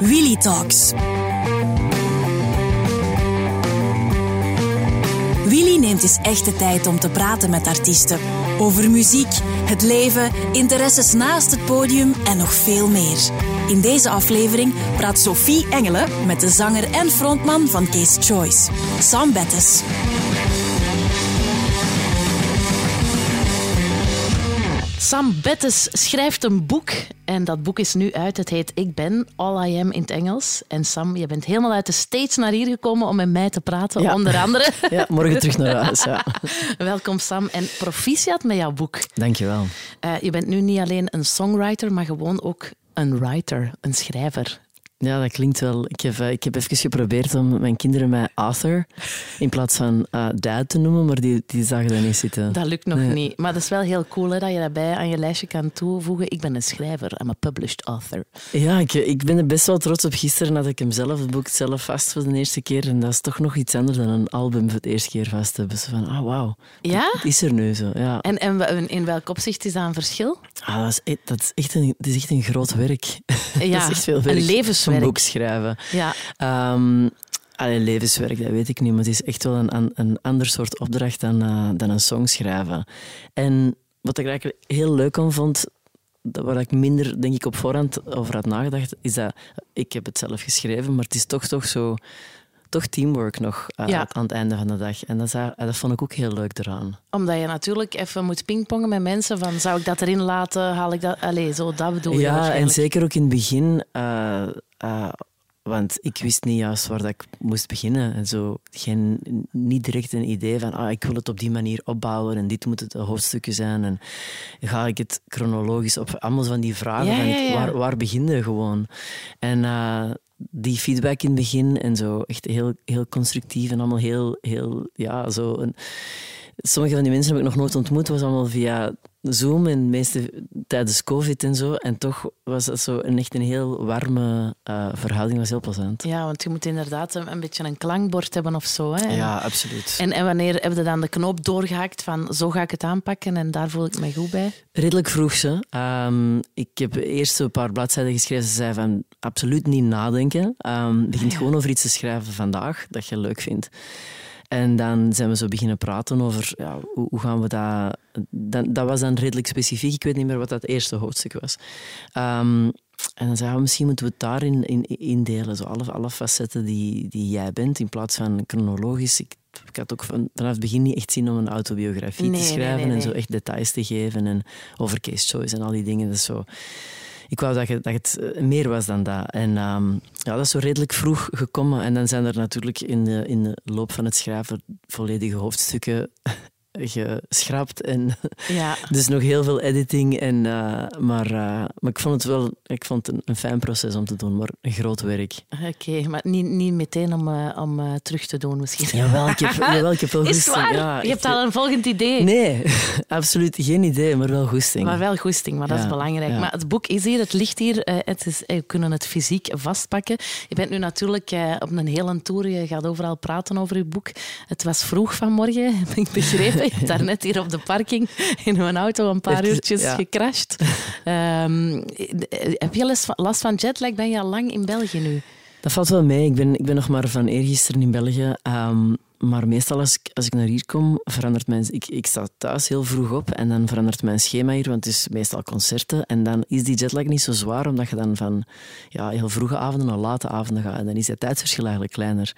Willy Talks. Willy neemt eens echte tijd om te praten met artiesten. Over muziek, het leven, interesses naast het podium en nog veel meer. In deze aflevering praat Sophie Engelen met de zanger en frontman van Case Choice, Sam Bettes. Sam Bettes schrijft een boek en dat boek is nu uit. Het heet Ik ben, All I Am in het Engels. En Sam, je bent helemaal uit de States naar hier gekomen om met mij te praten, Ja. onder andere. Ja, morgen terug naar huis. Ja. Welkom Sam en proficiat met jouw boek. Dankjewel. Eh, je bent nu niet alleen een songwriter, maar gewoon ook een writer, een schrijver. Ja, dat klinkt wel. Ik heb, eh, ik heb even geprobeerd om mijn kinderen mij Arthur in plaats van eh, dad te noemen, maar die, die zagen dat niet zitten. Dat lukt nog Nee. niet. Maar dat is wel heel cool hè, dat je daarbij aan je lijstje kan toevoegen. Ik ben een schrijver, I'm a published author. Ja, ik, ik ben er best wel trots op. Gisteren had ik hem zelf, het boek zelf vast voor de eerste keer. En dat is toch nog iets anders dan een album voor het eerste keer vast hebben. Zo van, ah, wauw. Ja? Het is er nu zo, ja. En, en in welk opzicht is dat een verschil? Ah, dat, is, e- dat, is echt een, dat is echt een groot werk. dat Ja, is echt veel werk. een levenswerk. Een boek schrijven. Ja, Ehm allee, levenswerk, dat weet ik niet, maar het is echt wel een, een ander soort opdracht dan, eh, dan een song schrijven. En wat ik eigenlijk heel leuk aan vond, dat waar ik minder denk ik, op voorhand over had nagedacht, is dat ik heb het zelf geschreven, maar het is toch, toch zo... Toch teamwork nog Ja. aan het einde van de dag. En dat, is, dat vond ik ook heel leuk eraan. omdat je natuurlijk even moet pingpongen met mensen van zou ik dat erin laten, haal ik dat... Allee, zo, dat bedoel je Ja, en zeker ook in het begin. eh, eh, want ik wist niet juist waar dat ik moest beginnen. En zo geen, niet direct een idee van ah, ik wil het op die manier opbouwen en dit moet het hoofdstukje zijn. En ga ik het chronologisch op? Allemaal van die vragen. Ja, van, ja, ja. Waar, waar begin je gewoon? En eh, die feedback in het begin en zo echt heel, heel constructief en allemaal heel, heel ja, zo. Een, Sommige van die mensen heb ik nog nooit ontmoet. was allemaal via Zoom en meeste tijdens COVID en zo. En toch was dat zo een, echt een heel warme eh, verhouding. was heel plezant. Ja, want je moet inderdaad een, een beetje een klankbord hebben of zo. Hè? Ja, absoluut. en, en wanneer heb je dan de knoop doorgehaakt van zo ga ik het aanpakken en daar voel ik me goed bij? Redelijk vroeg ze. Ehm, ik heb eerst een paar bladzijden geschreven. Ze zei van absoluut niet nadenken. Ehm begint gewoon over iets te schrijven vandaag dat je leuk vindt. En dan zijn we zo beginnen praten over ja, hoe, hoe gaan we dat... Dan, dat was dan redelijk specifiek. Ik weet niet meer wat dat eerste hoofdstuk was. Ehm, en dan zei we, misschien moeten we het daarin in, indelen. Zo alle, alle facetten die, die jij bent, in plaats van chronologisch. Ik, ik had ook van, vanaf het begin niet echt zin om een autobiografie Nee, te schrijven nee, en zo echt details te geven en over case choice en al die dingen. Dat is zo... Ik wou dat, je, dat het eh, meer was dan dat. En ehm, ja, dat is zo redelijk vroeg gekomen. En dan zijn er natuurlijk in in de loop van het schrijven volledige hoofdstukken geschrapt. En Ja, dus nog heel veel editing. En, eh, maar, eh, maar ik vond het wel ik vond het een, een fijn proces om te doen, maar een groot werk. oké. maar niet, niet meteen om, eh, om terug te doen misschien. Jawel, ik heb, jawel, ik heb wel Is het goesting. waar? Ja, je hebt al een volgend idee. Nee, absoluut geen idee, maar wel goesting. Maar wel goesting, maar dat is belangrijk. Maar het boek is hier, het ligt hier. Het is, we kunnen het fysiek vastpakken. Je bent nu natuurlijk op een hele tour. Je gaat overal praten over je boek. Het was vroeg vanmorgen, heb ik begrepen. Je hebt daarnet hier op de parking in mijn auto een paar uurtjes ja. gecrashed. Ehm, heb je last van, last van jetlag? Ben je al lang in België nu? Dat valt wel mee. Ik ben, ik ben nog maar van eergisteren in België. Ehm, maar meestal als ik, als ik naar hier kom, verandert mijn... Ik, ik sta thuis heel vroeg op en dan verandert mijn schema hier, want het is meestal concerten. En dan is die jetlag niet zo zwaar, omdat je dan van ja, heel vroege avonden naar late avonden gaat. En dan is het tijdsverschil eigenlijk kleiner.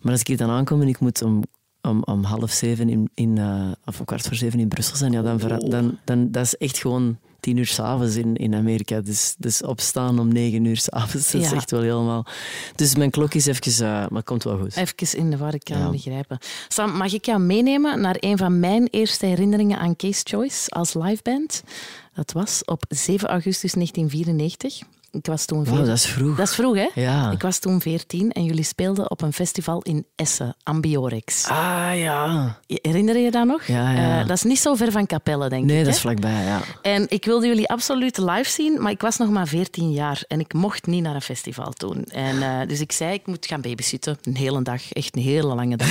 Maar als ik hier dan aankom en ik moet om, om, om half zeven in, in, eh, of om kwart voor zeven in Brussel zijn, ja, dan, vera- dan, dan dat is echt gewoon tien uur s'avonds in, in Amerika. Dus, dus opstaan om negen uur s'avonds, dat is echt wel helemaal... Dus mijn klok is even... eh, maar komt wel goed. Even in de war, ik kan Ja. begrijpen. Sam, mag ik jou meenemen naar een van mijn eerste herinneringen aan Case Choice als liveband? Dat was op 7 augustus 1994. Ik was toen 14. dat is vroeg. Dat is vroeg, hè? Ja. Ik was toen 14 en jullie speelden op een festival in Essen, Ambiorex. Ah, ja. Herinner je dat nog? Ja, ja. Eh, dat is niet zo ver van Capelle, denk Nee, ik. dat hè? is vlakbij, ja. En ik wilde jullie absoluut live zien, maar ik was nog maar 14 jaar en ik mocht niet naar een festival toen. En, eh, dus ik zei, ik moet gaan babysitten. Een hele dag, echt een hele lange dag.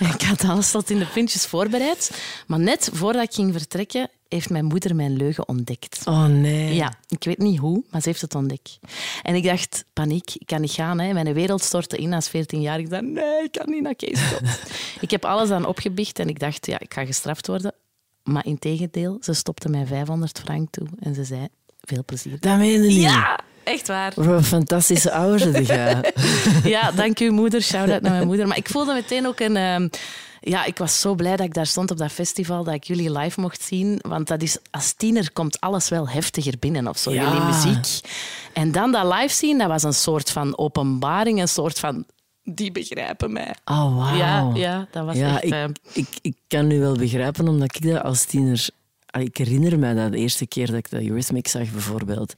ik had alles tot in de puntjes voorbereid. Maar net voordat ik ging vertrekken, heeft mijn moeder mijn leugen ontdekt. Oh nee. Ja, ik weet niet hoe, maar ze heeft het ontdekt. En ik dacht, paniek, ik kan niet gaan. Hè. Mijn wereld stortte in als 14 jaar. Ik dacht, nee, ik kan niet naar Kees Ik heb alles aan opgebiecht en ik dacht, ja, ik ga gestraft worden. Maar in tegendeel, ze stopte mij 500 frank toe en ze zei, veel plezier. Dat meen je niet. Ja, echt waar. Wat een fantastische ouders heb jij. Ja, dank u moeder. Shout-out naar mijn moeder. Maar ik voelde meteen ook een... ehm, ja, ik was zo blij dat ik daar stond op dat festival, dat ik jullie live mocht zien. Want dat is, als tiener komt alles wel heftiger binnen of zo, Ja. jullie muziek. En dan dat live zien, dat was een soort van openbaring, een soort van... Die begrijpen mij. Oh, wauw. Ja, ja, dat was Ja, echt... ik, eh, ik, ik kan nu wel begrijpen, omdat ik dat als tiener... Ik herinner me dat de eerste keer dat ik de Eurythmics zag, bijvoorbeeld.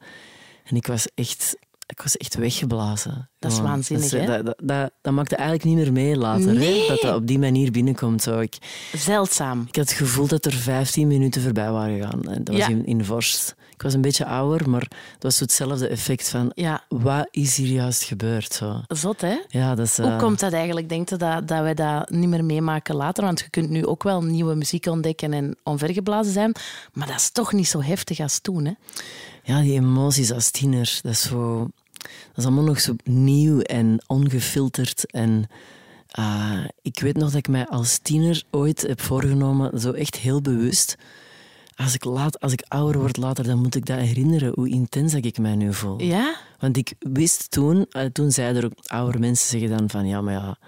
En ik was echt, ik was echt weggeblazen. Dat is waanzinnig, dat, hè? Dat, dat, dat, maakte eigenlijk niet meer mee later, Nee. hè, dat dat op die manier binnenkomt. Zo. Ik, zeldzaam. ik had het gevoel dat er 15 minuten voorbij waren gegaan. En dat was in, in Vorst. Ik was een beetje ouder, maar dat was zo hetzelfde effect van... Ja, Wat is hier juist gebeurd? Zo. zot hè? Ja, dat is... Hoe eh, komt dat eigenlijk? Denkt je dat, dat wij dat niet meer meemaken later? Want je kunt nu ook wel nieuwe muziek ontdekken en onvergeblazen zijn. Maar dat is toch niet zo heftig als toen. Hè? Ja, die emoties als tiener, dat is zo... Dat is allemaal nog zo nieuw en ongefilterd. En ah, ik weet nog dat ik mij als tiener ooit heb voorgenomen, zo echt heel bewust... Als ik, laat, als ik ouder word later, dan moet ik dat herinneren, hoe intens dat ik mij nu voel. Ja? Want ik wist toen, eh, toen zeiden er ook oude mensen zeggen dan van ja, maar ja,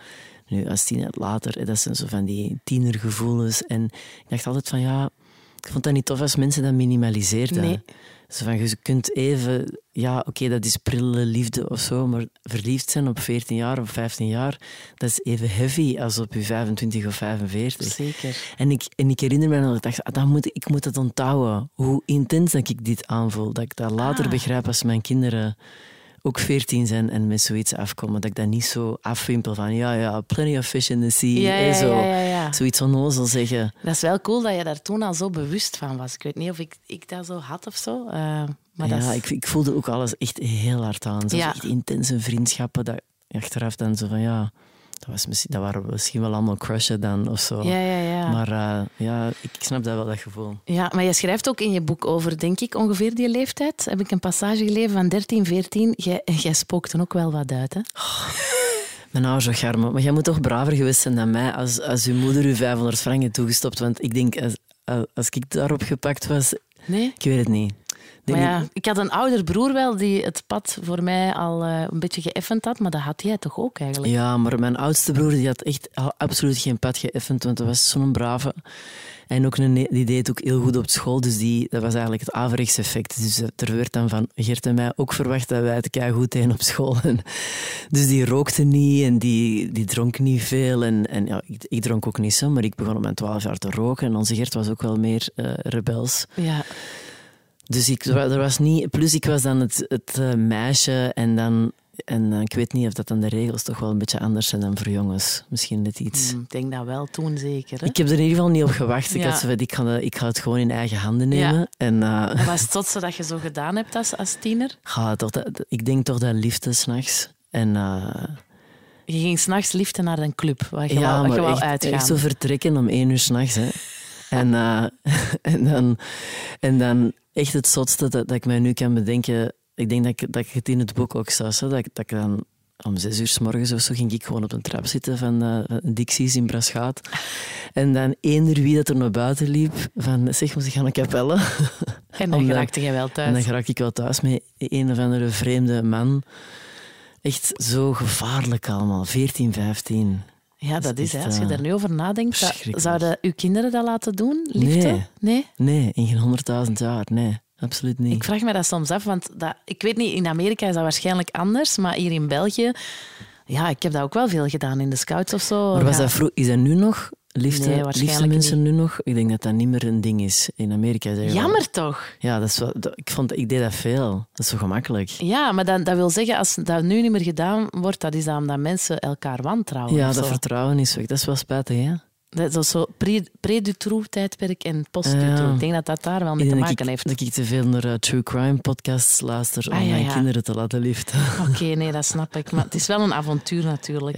nu als tiener later, dat zijn zo van die tienergevoelens. En ik dacht altijd van ja, ik vond dat niet tof als mensen dat minimaliseerden. Nee. Zo van, je kunt even, ja, oké, dat is prille liefde of zo, maar verliefd zijn op 14 jaar of 15 jaar, dat is even heavy als op je 25 of 45. Zeker. En ik, en ik herinner me nog dat ik dacht, ah, dat moet, ik moet het onthouden. Hoe intens dat ik dit aanvoel. Dat ik dat later Ah. begrijp als mijn kinderen ook veertien zijn en met zoiets afkomen. Dat ik dat niet zo afwimpel van, ja, ja, plenty of fish in the sea. Ja, eh, ja, zo, ja. Zoiets onnozel zeggen. Dat is wel cool dat je daar toen al zo bewust van was. Ik weet niet of ik, ik dat zo had of zo. eh, maar dat ja, is- ik, ik voelde ook alles echt heel hard aan. Zo echt intense vriendschappen. Dat achteraf dan zo van, ja, dat, was misschien, dat waren misschien wel allemaal crushen dan of zo. ja, ja, ja. Maar eh, ja, ik, snap dat wel, dat gevoel. Ja, maar je schrijft ook in je boek over, denk ik, ongeveer die leeftijd. Heb ik een passage gelezen van 13, 14. Jij, jij spookt er ook wel wat uit, hè? Mijn ouders zo garmen. Maar jij moet toch braver geweest zijn dan mij als, als uw moeder u 500 frank heeft toegestopt. Want ik denk, als, als ik daarop gepakt was, Nee? ik weet het niet. Maar ja, ik had een ouder broer wel die het pad voor mij al eh, een beetje geëffend had, maar dat had jij toch ook eigenlijk? ja, maar mijn oudste broer die had echt absoluut geen pad geëffend, want dat was zo'n brave. En ook een, die deed ook heel goed op school, dus die, dat was eigenlijk het averechts effect. Dus er werd dan van Gert en mij ook verwacht dat wij het goed deden op school. En dus die rookte niet en die, die dronk niet veel. En, en ja, ik, ik dronk ook niet zo, maar ik begon op mijn twaalf jaar te roken. En onze Gert was ook wel meer eh, rebels. Ja. Dus ik, er was niet... Plus ik was dan het, het eh, meisje en dan... En ik weet niet of dat dan de regels toch wel een beetje anders zijn dan voor jongens. Misschien net iets... Hm, Ik denk dat wel toen zeker. Hè? Ik heb er in ieder geval niet op gewacht. Ik had zo ik ga, ik ga het gewoon in eigen handen nemen. Ja. En eh, Wat was het zotste dat je zo gedaan hebt als, als tiener? toch dat, ik denk toch dat liefde s'nachts. En eh, Je ging s'nachts liefde naar een club waar je ja, wou, waar je maar wou echt, uitgaan. echt zo vertrekken om één uur s'nachts. En, eh, en, dan, en dan echt het zotste dat, dat ik mij nu kan bedenken. Ik denk dat ik, dat ik het in het boek ook zag. Zo, dat, ik- dat ik dan om zes uur s morgens of zo ging ik gewoon op een trap zitten van van Dixie's in Braschaat. En dan eender wie dat er naar buiten liep, van zeg, moet ik gaan naar Capelle? en dan geraakte jij wel thuis. En dan raak ik wel thuis met een of andere vreemde man. Echt zo gevaarlijk allemaal. 14, 15. Ja, dat is hè. Als je eh, daar nu over nadenkt, zouden uw kinderen dat laten doen? Liefde? Nee. nee? Nee, in geen honderdduizend jaar. Nee, absoluut niet. Ik vraag me dat soms af, want dat, ik weet niet, in Amerika is dat waarschijnlijk anders, maar hier in België, ja, ik heb dat ook wel veel gedaan in de scouts of zo. maar was Ja. dat vro- is dat nu nog? Liefde, Nee, liefste mensen nu nog? Ik denk dat dat niet meer een ding is. In Amerika we- Jammer toch? Ja, dat is wel, dat- ik, vond, ik deed dat veel. Dat is zo gemakkelijk. Ja, maar dat, dat wil zeggen, als dat nu niet meer gedaan wordt, dat is dat omdat mensen elkaar wantrouwen. Ja, dat vertrouwen is weg. Dat is wel spijtig, hè? Dat is zo pre- pre-Dutroux-tijdperk en post-Dutroux. Ja. Ik denk dat dat daar wel mee te maken ik, heeft. dat ik te veel naar eh, true crime podcasts luister om Ah, ja, mijn ja. kinderen te laten liften. Oké, nee, dat snap ik. Maar het is wel een avontuur natuurlijk.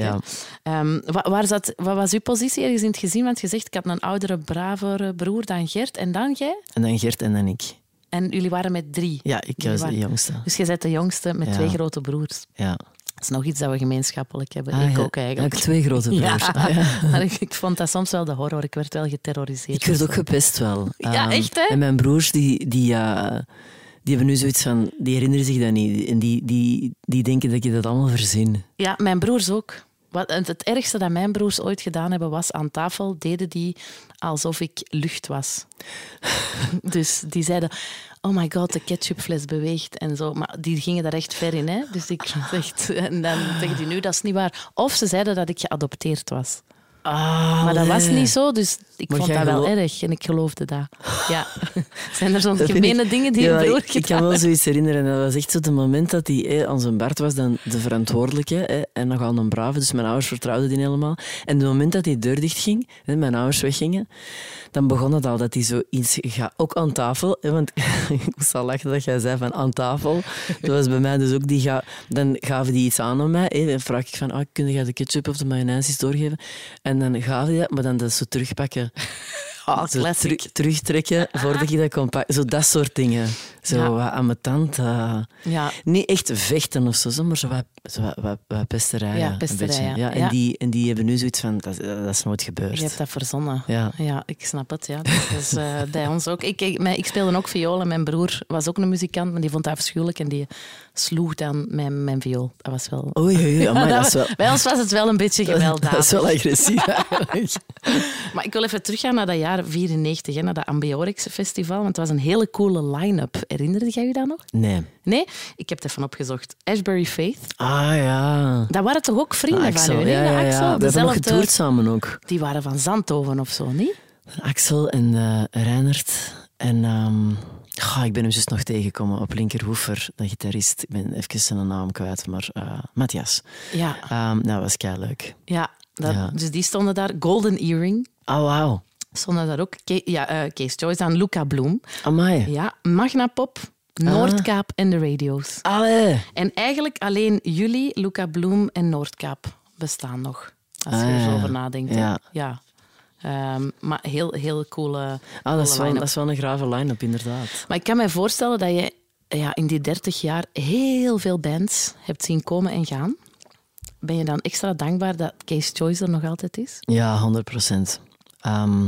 wa- waar zat, wat was uw positie ergens in het gezin? Want je zegt, ik had een oudere, bravere broer dan Gert. En dan jij? En dan Gert en dan ik. En jullie waren met drie. Ja, ik Jullie was de jongste. Dus jij bent de jongste met twee grote broers. Ja. Dat is nog iets dat we gemeenschappelijk hebben. Ah, ik ja. ook eigenlijk. Ja, twee grote broers. Ja. Ah, ja. Maar ik, ik vond dat soms wel de horror. Ik werd wel geterroriseerd. Ik werd ook gepest wel. Ja, Ehm, echt, hè? En mijn broers, die, die, eh, die hebben nu zoiets van... Die herinneren zich dat niet. En die, die, die denken dat je dat allemaal verzin. Ja, mijn broers ook. Wat, het ergste dat mijn broers ooit gedaan hebben, was aan tafel deden die alsof ik lucht was. dus die zeiden, oh my god, de ketchupfles beweegt en zo. Maar die gingen daar echt ver in. Hè? Dus ik echt... En dan zeggen die nu, dat is niet waar. Of ze zeiden dat ik geadopteerd was. Ah, Maar dat was niet zo, dus ik Maar vond dat wel erg en ik geloofde dat. Ja. Zijn er zo'n gemene ik- dingen die Ja, je broer ik, kan wel zoiets herinneren. Dat was echt zo het moment dat hij eh, aan zijn Bart was, dan de verantwoordelijke. hè, en nogal een brave, dus mijn ouders vertrouwden die helemaal. En het moment dat die deur dicht ging, hè, mijn ouders weggingen, dan begon het al dat hij zoiets gaat. Ook aan tafel, want ik moest al lachen dat jij zei van aan tafel. Dat was bij mij dus ook die ga, Dan gaven die iets aan aan mij. Dan vraag ik van, ah, kun je de ketchup of de mayonaise doorgeven? En dan gaven die dat, maar dan dat zo terugpakken. Oh, Zo terugtrekken voordat je dat kon pakken. Zo dat soort dingen. Zo Ja. wat ambetant. eh. Ja, niet echt vechten of zo, maar zo wat, zo wat, wat, wat pesterijen. Ja, beetje. Ja, en. Die, en die hebben nu zoiets van, dat, is- dat is nooit gebeurd. je hebt dat verzonnen. Ja. Ja, ik snap het. Ja. Dat is eh, bij ons ook. Ik, ik, ik speelde ook viool en mijn broer was ook een muzikant, maar die vond dat afschuwelijk en die sloeg dan mijn, mijn viool. Dat was wel... Oei, oei, oei, amai, dat is wel... Bij ons was het wel een beetje gewelddadig. Dat is wel agressief eigenlijk. Maar ik wil even teruggaan naar dat jaar 94, hè, naar dat Ambiorix Festival. Want het was een hele coole line-up. Herinnerde jij je dat nog? Nee. Nee? Ik heb het even opgezocht. Ashbury Faith. Ah ja. Dat waren toch ook vrienden van Axel, u? hè? ja, ja, ja. Axel, hebben dezelfde- getoerd samen ook. Die waren van Zandhoven of zo, niet? Axel en eh Reinert. En goh, ik ben hem juist nog tegengekomen op linkerhoefer, de gitarist. Ik ben even zijn naam kwijt, maar eh, Matthias. Ja, Ehm, dat was kei leuk. ja, dat, Ja. dus die stonden daar. Golden Earring Oh, wauw. stonden daar ook. Ke- ja, eh, Kees Joyce aan Luca Bloem. Amai. Ja, Magna Pop, Noordkaap en de Radio's. Allee. En eigenlijk alleen jullie, Luca Bloem en Noordkaap bestaan nog. Als je Ah, er zo ja. over nadenkt. Ja. ja. Ehm, maar heel, heel coole, Ah, dat, coole is wel, line-up. dat is wel een grave line-up, inderdaad. Maar ik kan me voorstellen dat je ja, in die 30 jaar heel veel bands hebt zien komen en gaan. Ben je dan extra dankbaar dat Case Choice er nog altijd is? Ja, 100 procent. Ehm,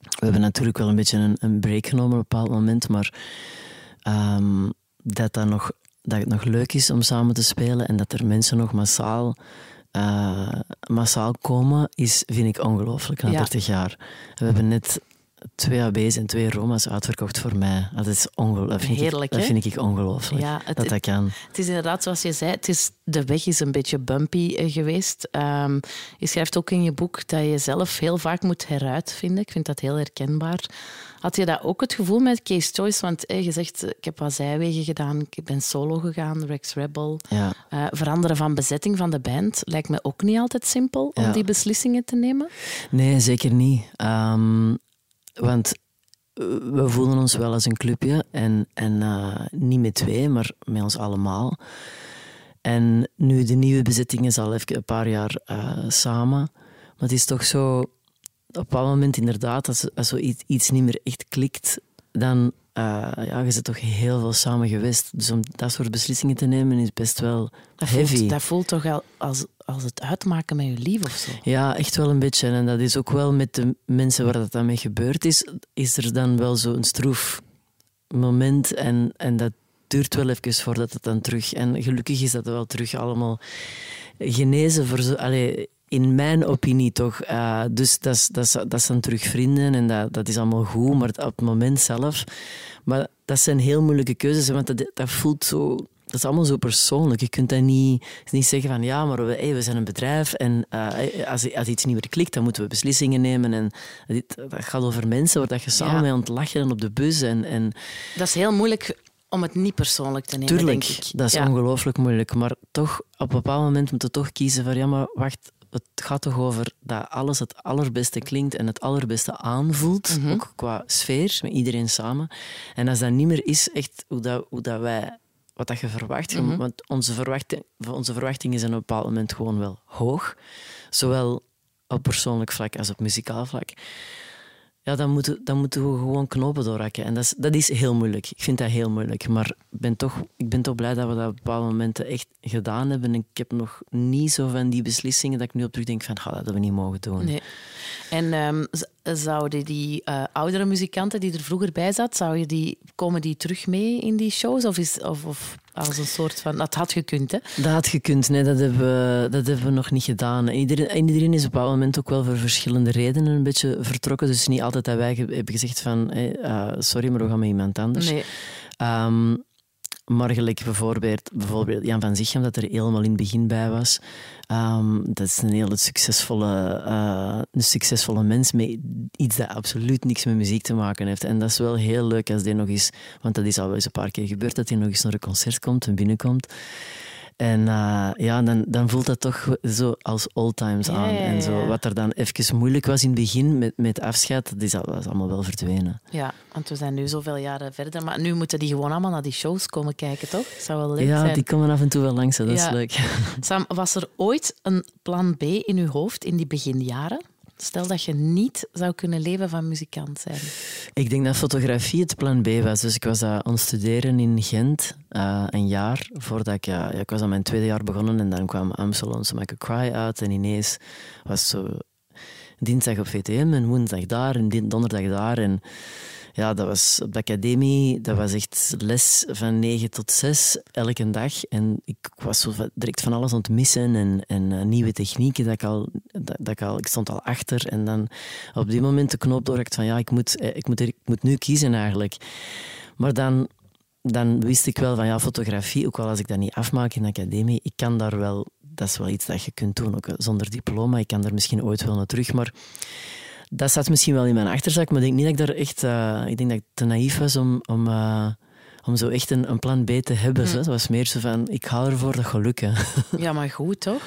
we hebben natuurlijk wel een beetje een, een break genomen op een bepaald moment, maar ehm, dat, dat, nog, dat het nog leuk is om samen te spelen en dat er mensen nog massaal, eh, massaal komen, is, vind ik ongelooflijk na Ja. 30 jaar. We hebben net twee AB's en twee Roma's uitverkocht voor mij. Dat is ongelooflijk. Dat vind, Heerlijk, ik, dat vind ik ongelooflijk. Ja, het- dat dat kan. Het is inderdaad, zoals je zei, het is, de weg is een beetje bumpy eh, geweest. Ehm, je schrijft ook in je boek dat je zelf heel vaak moet heruitvinden. Ik vind dat heel herkenbaar. Had je dat ook het gevoel met Case Choice? Want eh, je zegt, eh, ik heb wat zijwegen gedaan, ik ben solo gegaan, Rex Rebel. Ja. Eh, veranderen van bezetting van de band lijkt me ook niet altijd simpel om Ja. die beslissingen te nemen. Nee, zeker niet. Ehm, want we voelen ons wel als een clubje. En, en niet met twee, maar met ons allemaal. En nu de nieuwe bezetting is al even een paar jaar samen. Maar het is toch zo... Op een bepaald moment inderdaad, als, als zo iets, iets niet meer echt klikt, dan... eh ja, je zit toch heel veel samen geweest. Dus om dat soort beslissingen te nemen is best wel Dat heavy. voelt, dat voelt toch al als, als het uitmaken met je lief of zo. Ja, echt wel een beetje. En dat is ook wel met de mensen waar dat dan mee gebeurd is, is er dan wel zo'n stroef moment. En, en dat duurt wel even voordat het dan terug... En gelukkig is dat wel terug allemaal genezen voor zo... Allee, in mijn opinie toch. Eh, dus dat is, dat, dan terug vrienden en dat, dat is allemaal goed. Maar op het moment zelf... Maar dat zijn heel moeilijke keuzes, want dat, dat voelt zo... Dat is allemaal zo persoonlijk. Je kunt dat niet, niet zeggen van ja, maar we, hey, we zijn een bedrijf en eh, als, als iets niet meer klikt, dan moeten we beslissingen nemen. En dit, dat gaat over mensen waar dat je samen Ja. mee aan het lachen en op de bus. En, en Dat is heel moeilijk om het niet persoonlijk te nemen, tuurlijk, denk ik. dat is Ja. ongelooflijk moeilijk. Maar toch, op een bepaald moment moet je toch kiezen van ja, maar wacht, het gaat toch over dat alles het allerbeste klinkt en het allerbeste aanvoelt, Mhm. ook qua sfeer, met iedereen samen. En als dat niet meer is echt hoe, dat, hoe dat wij, wat dat je verwacht, Mhm. want onze, verwachting, onze verwachtingen zijn op een bepaald moment gewoon wel hoog, zowel op persoonlijk vlak als op muzikaal vlak. Ja, dan moeten, dan moeten we gewoon knopen doorhakken. En dat is, dat is heel moeilijk. Ik vind dat heel moeilijk. Maar ben toch, ik ben toch blij dat we dat op bepaalde momenten echt gedaan hebben. En ik heb nog niet zo van die beslissingen dat ik nu op terug denk van, "Ga, dat we niet mogen doen. Nee. En ehm, zouden die eh, oudere muzikanten die er vroeger bij zat, zou je die, komen die terug mee in die shows? Of, is, of, of als een soort van... Dat had gekund, hè? Dat had gekund, nee, dat hebben, we, dat hebben we nog niet gedaan. Iedereen, en iedereen is op een moment ook wel voor verschillende redenen een beetje vertrokken. Dus niet altijd dat wij hebben gezegd van, hey, eh, sorry, maar we gaan met iemand anders. Nee. Ehm, maar gelijk bijvoorbeeld, bijvoorbeeld Jan van Zichem, dat er helemaal in het begin bij was. Ehm, dat is een hele succesvolle, eh, een succesvolle mens met iets dat absoluut niks met muziek te maken heeft. En dat is wel heel leuk als die nog eens, want dat is al wel eens een paar keer gebeurd, dat hij nog eens naar een concert komt en binnenkomt. En eh, ja, dan, dan voelt dat toch zo als old times aan. ja, En zo, wat er dan even moeilijk was in het begin met, met afscheid, dat is, is allemaal wel verdwenen. Ja, want we zijn nu zoveel jaren verder. Maar nu moeten die gewoon allemaal naar die shows komen kijken, toch? Zou wel leuk Ja, zijn. die komen af en toe wel langs, hè, dat is leuk. Sam, was er ooit een plan B in uw hoofd in die beginjaren? Stel dat je niet zou kunnen leven van muzikant zijn. Ik denk dat fotografie het plan B was. Dus ik was aan het studeren in Gent, uh, een jaar voordat ik... Ik was aan mijn tweede jaar begonnen en dan kwam Amsterdam So Make a Cry uit. En ineens was zo dinsdag op VTM en woensdag daar en donderdag daar. En ja, dat was op de academie, dat was echt les van 9 tot 6 elke dag. En ik was zo direct van alles aan het missen en, en uh, nieuwe technieken dat ik al, dat, ik al... Ik stond al achter en dan op die moment de knoop doorhakt van ja, ik moet, ik moet, er, ik moet nu kiezen eigenlijk. Maar dan, dan wist ik wel van ja, fotografie, ook al als ik dat niet afmaak in de academie, ik kan daar wel... Dat is wel iets dat je kunt doen, ook zonder diploma. Ik kan daar misschien ooit wel naar terug, maar dat zat misschien wel in mijn achterzak, maar ik denk niet dat ik daar echt... Uh, ik denk dat ik te naïef was om, om, uh, om zo echt een, een, plan B te hebben. Mm. Het was meer zo van, ik ga ervoor, dat gaat lukken. Ja, maar goed, toch?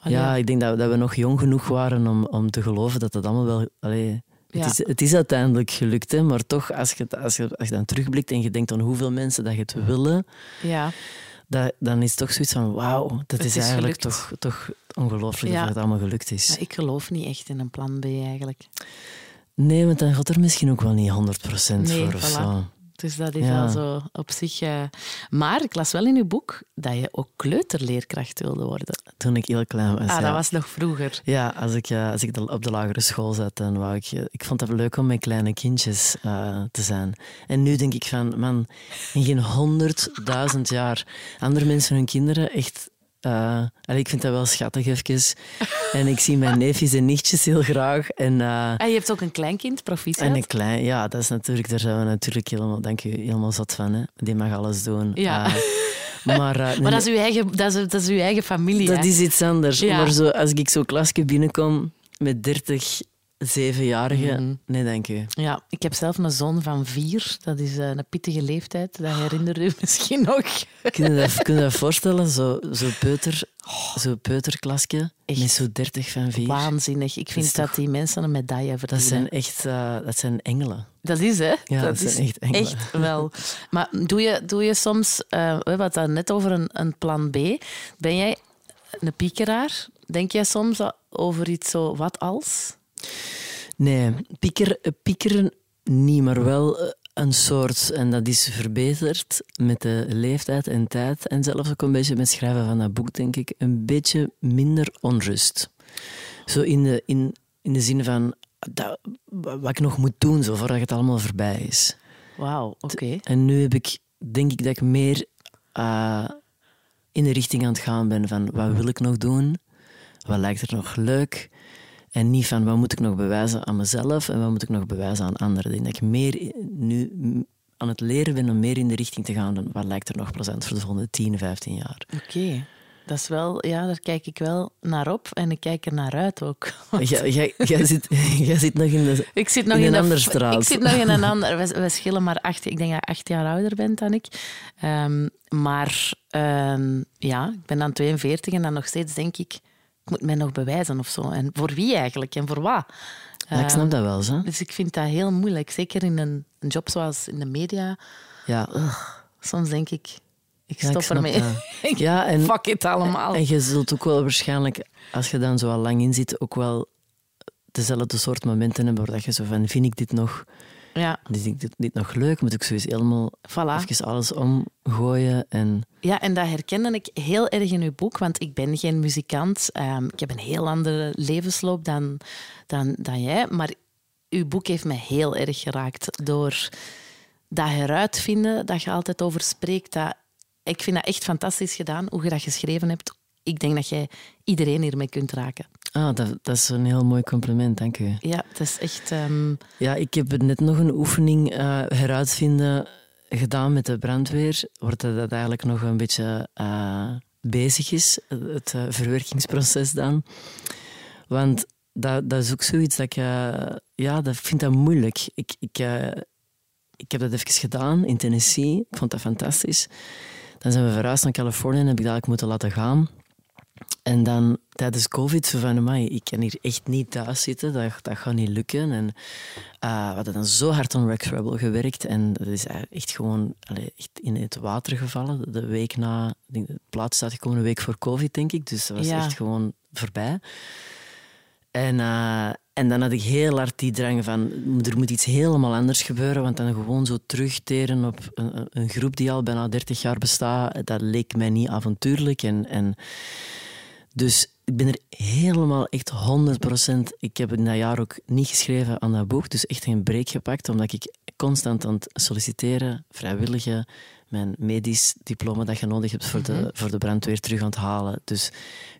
Allee. Ja, ik denk dat, dat we nog jong genoeg waren om, om te geloven dat dat allemaal wel... Allee, ja. het, is, het is uiteindelijk gelukt, hè, maar toch, als je, als, je, als je dan terugblikt en je denkt aan hoeveel mensen dat je het willen... Ja. Dat, dan is het toch zoiets van, wauw, dat is, is eigenlijk gelukt. toch, toch ongelooflijk Ja. dat het allemaal gelukt is. Maar ik geloof niet echt in een plan B eigenlijk. Nee, want dan gaat er misschien ook wel niet 100% Nee, voor of voilà. zo. Dus dat is Ja. al zo op zich. eh, Maar ik las wel in uw boek dat je ook kleuterleerkracht wilde worden. Toen ik heel klein was. Ah, ja. dat was nog vroeger. Ja, als ik, eh, als ik op de lagere school zat, dan wou ik... eh, Ik vond het leuk om met kleine kindjes te zijn. En nu denk ik van, man, in geen honderdduizend jaar... Andere mensen hun kinderen echt... allee, ik vind dat wel schattig even. En ik zie mijn neefjes en nichtjes heel graag. En, eh, En je hebt ook een kleinkind, proficiat. en een klein... Ja, dat is natuurlijk... Daar zijn we natuurlijk helemaal, dank u, helemaal zat van. Hè. Die mag alles doen. Ja. Eh, maar Maar dat is uw eigen, dat is, dat is uw eigen familie. dat hè? is iets anders. Ja. Maar zo, als ik zo klasje binnenkom met 30 zevenjarigen, Mhm. nee, dank u. Ja, ik heb zelf een zoon van vier. Dat is eh, een pittige leeftijd. Dat herinner u misschien nog. Kun je dat, kun je dat voorstellen? Zo, zo, peuter, zo peuterklasje Echt. met zo 30 van vier. Waanzinnig. Ik vind is dat, toch- die mensen een medaille verdienen. Dat zijn echt eh, dat zijn engelen. Dat is, hè? Ja, dat zijn echt engelen. Echt wel. Maar doe je, doe je soms, eh, we hadden het net over een, een plan B. Ben jij een piekeraar? Denk jij soms over iets zo, wat als? Nee, pieker, piekeren niet, maar wel eh, een soort, en dat is verbeterd met de leeftijd en tijd. En zelfs ook een beetje met het schrijven van dat boek, denk ik, een beetje minder onrust. Zo in de, in, in de zin van dat, wat ik nog moet doen, zo, voordat het allemaal voorbij is. Wauw, oké. En nu heb ik, denk ik dat ik meer eh, in de richting aan het gaan ben van wat wil ik nog doen? Wat lijkt er nog leuk? En niet van wat moet ik nog bewijzen aan mezelf en wat moet ik nog bewijzen aan anderen. Ik denk dat ik meer nu aan het leren ben om meer in de richting te gaan dan wat lijkt er nog plezant voor de volgende 10, 15 jaar. Oké. Dat is wel, ja, daar kijk ik wel naar op en ik kijk er naar uit ook. Jij, zit, jij zit nog in de... Ik zit nog In in, een de- andere straat. Ik zit nog in een ander. We, we schillen maar acht. Ik denk dat je acht jaar ouder bent dan ik. Ehm, maar ehm, ja, ik ben dan 42 en dan nog steeds denk ik. Ik moet mij nog bewijzen of zo. En voor wie eigenlijk en voor wat? Ja, ik snap Ehm, dat wel, zo. Dus ik vind dat heel moeilijk. Zeker in een, een job zoals in de media. Ja, Soms denk ik, ik Ja, ik stop ermee. Ja, en- Fuck it allemaal. En je zult ook wel waarschijnlijk, als je dan zo al lang in zit, ook wel dezelfde soort momenten hebben waar dat je zo van, vind ik dit nog, Ja, vind ik dit, dit nog leuk? Moet ik sowieso helemaal voilà. even alles omgooien? En Ja, en dat herkende ik heel erg in uw boek, want ik ben geen muzikant. Ehm, ik heb een heel andere levensloop dan, dan, dan jij. Maar uw boek heeft mij heel erg geraakt door dat heruitvinden dat je altijd over spreekt. Dat, ik vind dat echt fantastisch gedaan, hoe je dat geschreven hebt. Ik denk dat jij iedereen hiermee kunt raken. Ah, dat, dat is een heel mooi compliment, dank u. Ja, het is echt... ehm, Ja, ik heb net nog een oefening eh, heruitvinden gedaan met de brandweer, waar dat eigenlijk nog een beetje eh, bezig is, het eh, verwerkingsproces dan. Want dat, dat is ook zoiets dat ik, ja, dat vind dat moeilijk. Ik, ik, ik heb dat even gedaan in Tennessee, ik vond dat fantastisch. Dan zijn we verhuisd naar Californië en heb ik dat eigenlijk moeten laten gaan. En dan tijdens COVID zo van, amai, ik kan hier echt niet thuis zitten, dat, dat gaat niet lukken. En eh, we hadden dan zo hard aan Rex Rebel gewerkt en dat is echt gewoon allee, echt in het water gevallen. De week na, denk, de plaats is uitgekomen een week voor COVID, denk ik. Dus dat was Ja. echt gewoon voorbij. En, eh, en dan had ik heel hard die drang van, er moet iets helemaal anders gebeuren, want dan gewoon zo terugteren op een, een- een groep die al bijna 30 jaar bestaat, dat leek mij niet avontuurlijk. En, en dus ik ben er helemaal echt 100%. Ik heb in dat jaar ook niet geschreven aan dat boek, dus echt geen break gepakt, omdat ik constant aan het solliciteren, vrijwillige, mijn medisch diploma dat je nodig hebt voor, de, voor de brandweer terug aan het halen. Dus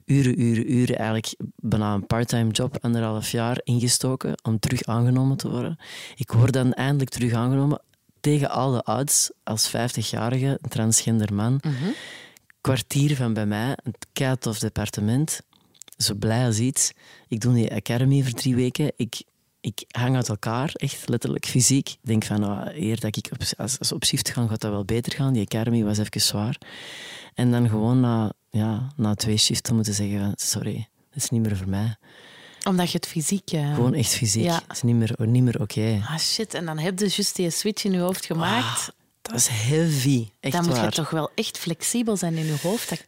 uren, uren, uren, eigenlijk bijna een part-time job, anderhalf jaar ingestoken om terug aangenomen te worden. Ik word dan eindelijk terug aangenomen tegen alle odds als 50-jarige transgender man kwartier van bij mij, een keitof departement. Zo blij als iets. Ik doe die academy voor drie weken. Ik, ik hang uit elkaar, echt letterlijk fysiek. Ik denk van, nou, eer dat ik op, als, als op shift ga, gaat dat wel beter gaan. Die academy was even zwaar. En dan gewoon na, ja, na twee shiften moeten zeggen, van, sorry, dat is niet meer voor mij. omdat je het fysiek... eh, Gewoon echt fysiek. Ja. Het is niet meer, niet meer oké. Ah shit, en dan heb je juist die switch in je hoofd gemaakt. Dat is heavy, echt dan moet waar. je toch wel echt flexibel zijn in je hoofd. Dat-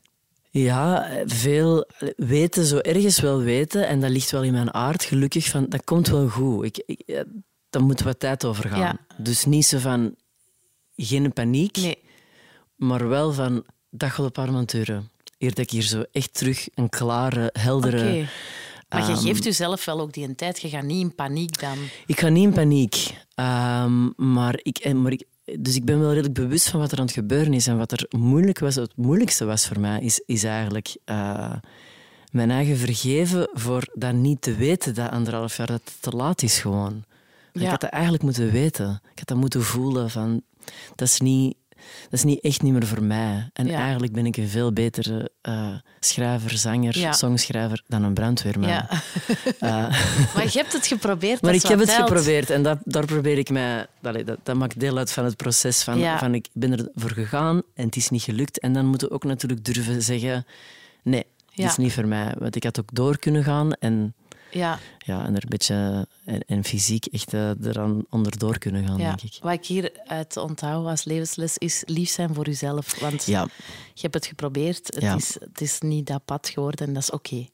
Ja, veel weten, zo ergens wel weten. En dat ligt wel in mijn aard, gelukkig. Van, dat komt wel goed. Ik, ik, daar moet wat tijd over gaan. Ja. Dus niet zo van, geen paniek, Nee. maar wel van, dat gaat een paar maanden duren. Eer dat ik hier zo echt terug een klare, heldere... Oké. Maar je ehm, geeft jezelf wel ook die een tijd. Je gaat niet in paniek dan. Ik ga niet in paniek. Ehm, maar ik, en- maar ik, dus ik ben wel redelijk bewust van wat er aan het gebeuren is. En wat er moeilijk was, het moeilijkste was voor mij, is, is eigenlijk eh, mijn eigen vergeven voor dat niet te weten dat anderhalf jaar dat het te laat is gewoon. Ik had dat eigenlijk moeten weten. Ik had dat moeten voelen van, dat is niet, dat is niet echt niet meer voor mij. En Ja. eigenlijk ben ik een veel betere eh, schrijver, zanger, Ja. songschrijver dan een brandweerman. Ja. Eh, Maar je hebt het geprobeerd. maar dat ik heb het geprobeerd en dat, daar probeer ik mij... dat, dat maakt deel uit van het proces van, van ik ben ervoor gegaan en het is niet gelukt. En dan moeten we ook natuurlijk durven zeggen, nee, Ja. is niet voor mij. Want ik had ook door kunnen gaan en, Ja, ja, en er een beetje en, en fysiek echt eh, eraan onderdoor kunnen gaan, ja. denk ik. Wat ik hieruit onthoud als levensles is lief zijn voor jezelf. Want Ja, je hebt het geprobeerd. Het, is, het is niet dat pad geworden en dat is oké.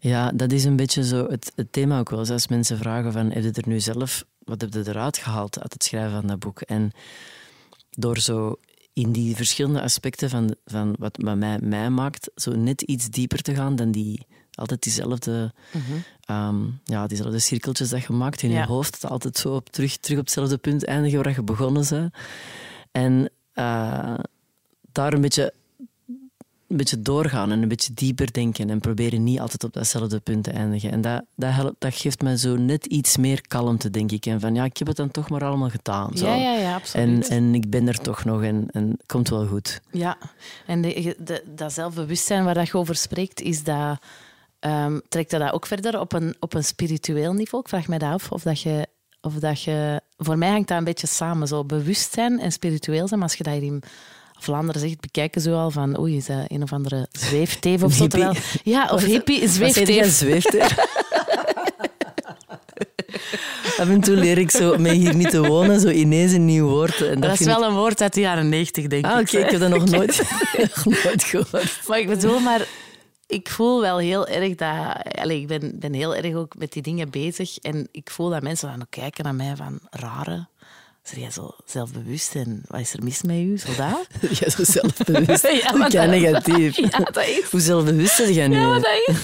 ja, dat is een beetje zo het, het thema ook wel. Als mensen vragen van, heb je er nu zelf... Wat heb je eruit gehaald uit het schrijven van dat boek? En door zo in die verschillende aspecten van, van wat, wat mij, mij maakt, zo net iets dieper te gaan dan die altijd diezelfde, ehm, ja, diezelfde cirkeltjes dat je maakt in Ja. je hoofd. Altijd zo op, terug, terug op hetzelfde punt eindigen waar je begonnen bent. En eh, daar een beetje, een beetje doorgaan en een beetje dieper denken en proberen niet altijd op datzelfde punt te eindigen. En dat, dat, helpt, dat geeft mij zo net iets meer kalmte, denk ik. En van ja, ik heb het dan toch maar allemaal gedaan. Zo. Ja, ja, ja, En, absoluut. en ik ben er toch nog en, en het komt wel goed. Ja, en de, de, dat zelfbewustzijn waar dat je over spreekt, is dat, ehm, trekt dat ook verder op een, op een spiritueel niveau? Ik vraag me dat af of dat je. Of dat je, voor mij hangt dat een beetje samen, zo bewustzijn en spiritueel zijn. Maar als je dat hierin Vlaanderen zegt, bekijken zo al van oei, is dat een of andere zweefteef of zo. Terwijl, ja, of hippie, zweefteef. zweefteef? Af en toe leer ik zo, mee hier niet te wonen, zo ineens een nieuw woord. En dat, Dat is wel een woord uit de jaren negentig, denk ik... Ah, ik. oké, ik heb dat nog nooit, nog nooit gehoord. Maar ik bedoel, maar ik voel wel heel erg dat... Allee, ik ben, ben heel erg ook met die dingen bezig. En ik voel dat mensen dan ook kijken naar mij van... Rare, zijn jij zo zelfbewust en wat is er mis met u? Zo dat? Jij zo zelfbewust. Ja, maar dat- negatief. Ja, dat is... Hoe zelfbewust ben jij nu? Ja, maar dat is...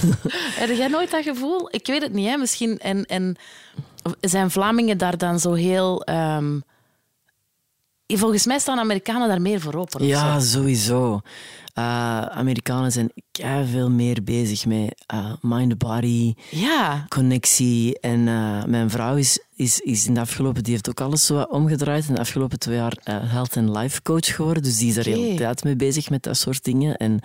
Heb jij nooit dat gevoel? Ik weet het niet, hè. Misschien... En, en zijn Vlamingen daar dan zo heel... ehm, Volgens mij staan Amerikanen daar meer voor open. Ja, zo. sowieso. Eh, Amerikanen zijn veel meer bezig met eh, mind-body, Ja. connectie. En eh, mijn vrouw is, is, is in de afgelopen... Die heeft ook alles zo omgedraaid. In de afgelopen twee jaar health and life coach geworden. Dus die is er heel de tijd mee bezig met dat soort dingen. En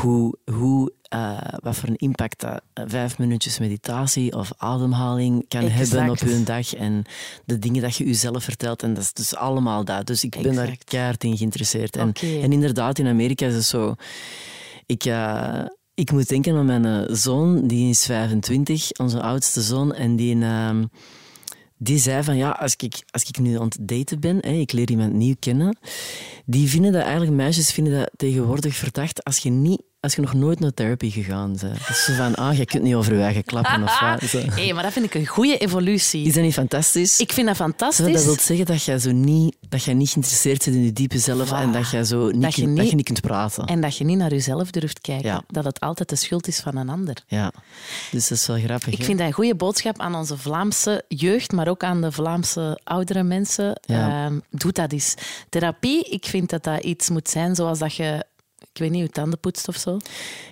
hoe... hoe eh, wat voor een impact dat eh, vijf minuutjes meditatie of ademhaling kan Exact. hebben op je dag. En de dingen dat je jezelf vertelt. En dat is dus allemaal dat. Dus ik ben daar keihard in geïnteresseerd. En, en inderdaad, in Amerika is het zo... Ik, eh, ik moet denken aan mijn zoon, die is 25, onze oudste zoon. En die, ehm, die zei van, ja, als ik, als ik nu aan het daten ben, hè, ik leer iemand nieuw kennen, die vinden dat eigenlijk, meisjes vinden dat tegenwoordig verdacht als je, niet, als je nog nooit naar therapie gegaan bent. Dat is van, ah, je kunt niet over je eigen klappen of wat. Hé, maar dat vind ik een goede evolutie. Is dat niet fantastisch? Ik vind dat fantastisch. dat wil zeggen dat jij zo niet, dat jij niet geïnteresseerd bent in je diepe zelf en dat, jij zo niet, Dat je dat niet- je niet kunt praten. En dat je niet naar jezelf durft kijken. Ja. Dat het altijd de schuld is van een ander. Ja, dus dat is wel grappig. Ik vind dat een goede boodschap aan onze Vlaamse jeugd, maar ook aan de Vlaamse oudere mensen. Ja. Ehm, doe dat eens. Therapie, ik vind dat dat iets moet zijn zoals dat je, ik weet niet, je tanden poetst of zo.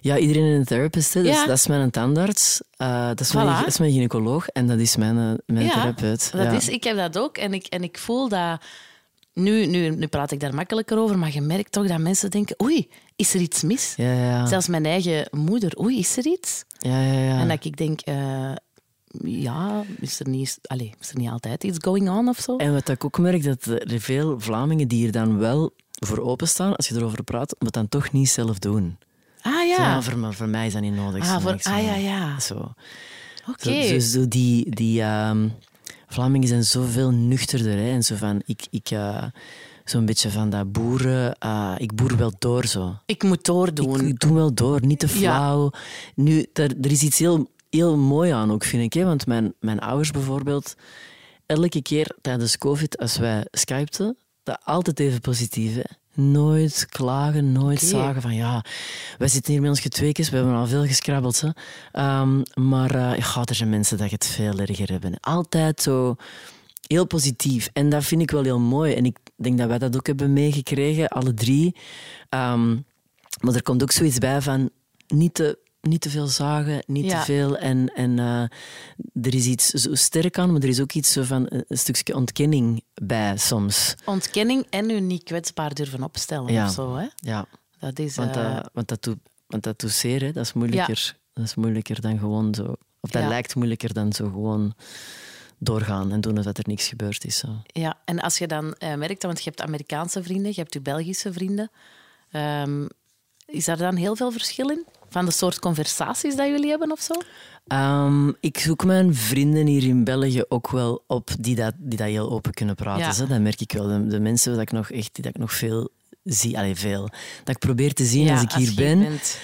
Ja, iedereen is een therapist. Hè. Dus dat is mijn tandarts, eh, dat, is mijn, dat is mijn gynaecoloog en dat is mijn, eh, mijn ja, therapeut. Dat ja. is, ik heb dat ook en ik, en ik voel dat... Nu, nu, nu praat ik daar makkelijker over, maar je merkt toch dat mensen denken oei, is er iets mis? Zelfs mijn eigen moeder, oei, is er iets? ja, ja, ja. En dat ik denk, eh, ja, is er, niet, allez, is er niet altijd iets going on of zo? En wat ik ook merk, dat er veel Vlamingen die er dan wel voor openstaan, als je erover praat, maar dan toch niet zelf doen. Ah Zo, ja, voor, maar voor mij is dat niet nodig. Ah, Zo, voor- zo- ah, ja, ja. Zo. oké. Zo, zo, die die ehm, Vlamingen zijn zoveel nuchterder. Hè, en zo van, ik, ik, eh, zo'n beetje van dat boeren, ah, ik boer wel door zo. Ik moet doordoen. Ik, ik doe wel door, niet te Ja. flauw. Nu, er, er is iets heel, heel mooi aan ook, vind ik. Hè? Want mijn, mijn ouders bijvoorbeeld, elke keer tijdens COVID, als wij skypten, dat altijd even positief. Hè? Nooit klagen, nooit zagen van ja, wij zitten hier met ons getweekjes, we hebben al veel geskrabbeld. Hè? Ehm, maar eh, ja, er zijn mensen die het veel erger hebben. Altijd zo heel positief. En dat vind ik wel heel mooi. En ik denk dat wij dat ook hebben meegekregen, alle drie. Ehm, maar er komt ook zoiets bij van niet te, niet te veel zagen, niet Ja. te veel. En, en eh, er is iets zo sterk aan, maar er is ook iets zo van een, stukje ontkenning bij soms. Ontkenning en u niet kwetsbaar durven opstellen Ja. of zo. Hè? Ja, Dat is... want, eh, dat, want, dat, doet, want dat doet zeer, hè. dat is moeilijker. Dat is moeilijker dan gewoon zo. Of dat lijkt moeilijker dan zo gewoon doorgaan en doen alsof er niks gebeurd is. Zo. Ja, en als je dan eh, merkt, want je hebt Amerikaanse vrienden, je hebt je Belgische vrienden, ehm, is daar dan heel veel verschil in? Van de soort conversaties dat jullie hebben of zo? Ehm, ik zoek mijn vrienden hier in België ook wel op die dat, die dat heel open kunnen praten. Ja. Zo. Dat merk ik wel. De, de mensen dat ik nog echt die dat ik nog veel zie, allee, veel, dat ik probeer te zien als ik hier ben. bent.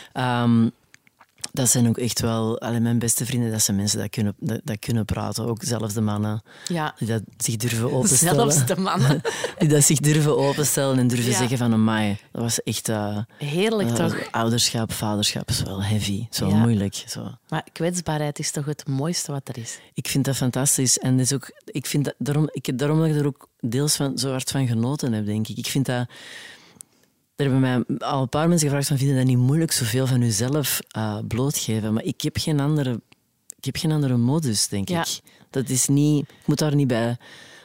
Dat zijn ook echt wel allee, mijn beste vrienden. Dat zijn mensen dat kunnen, dat, dat kunnen praten. Ook zelfs de mannen Ja, die dat zich durven openstellen. zelfs de mannen. Die dat zich durven openstellen en durven Ja. zeggen van amai, dat was echt... eh, Heerlijk eh, toch? ouderschap, vaderschap is wel heavy. Zo Ja. moeilijk. Zo. Maar kwetsbaarheid is toch het mooiste wat er is? Ik vind dat fantastisch. En is ook, ik vind dat, daarom, ik, daarom dat ik er ook deels van, zo hard van genoten heb, denk ik. Ik vind dat... Er hebben mij al een paar mensen gevraagd van, vind je dat niet moeilijk zoveel van jezelf eh, blootgeven? Maar ik heb geen andere, ik heb geen andere modus, denk Ja. ik. Dat is niet... Ik moet daar niet bij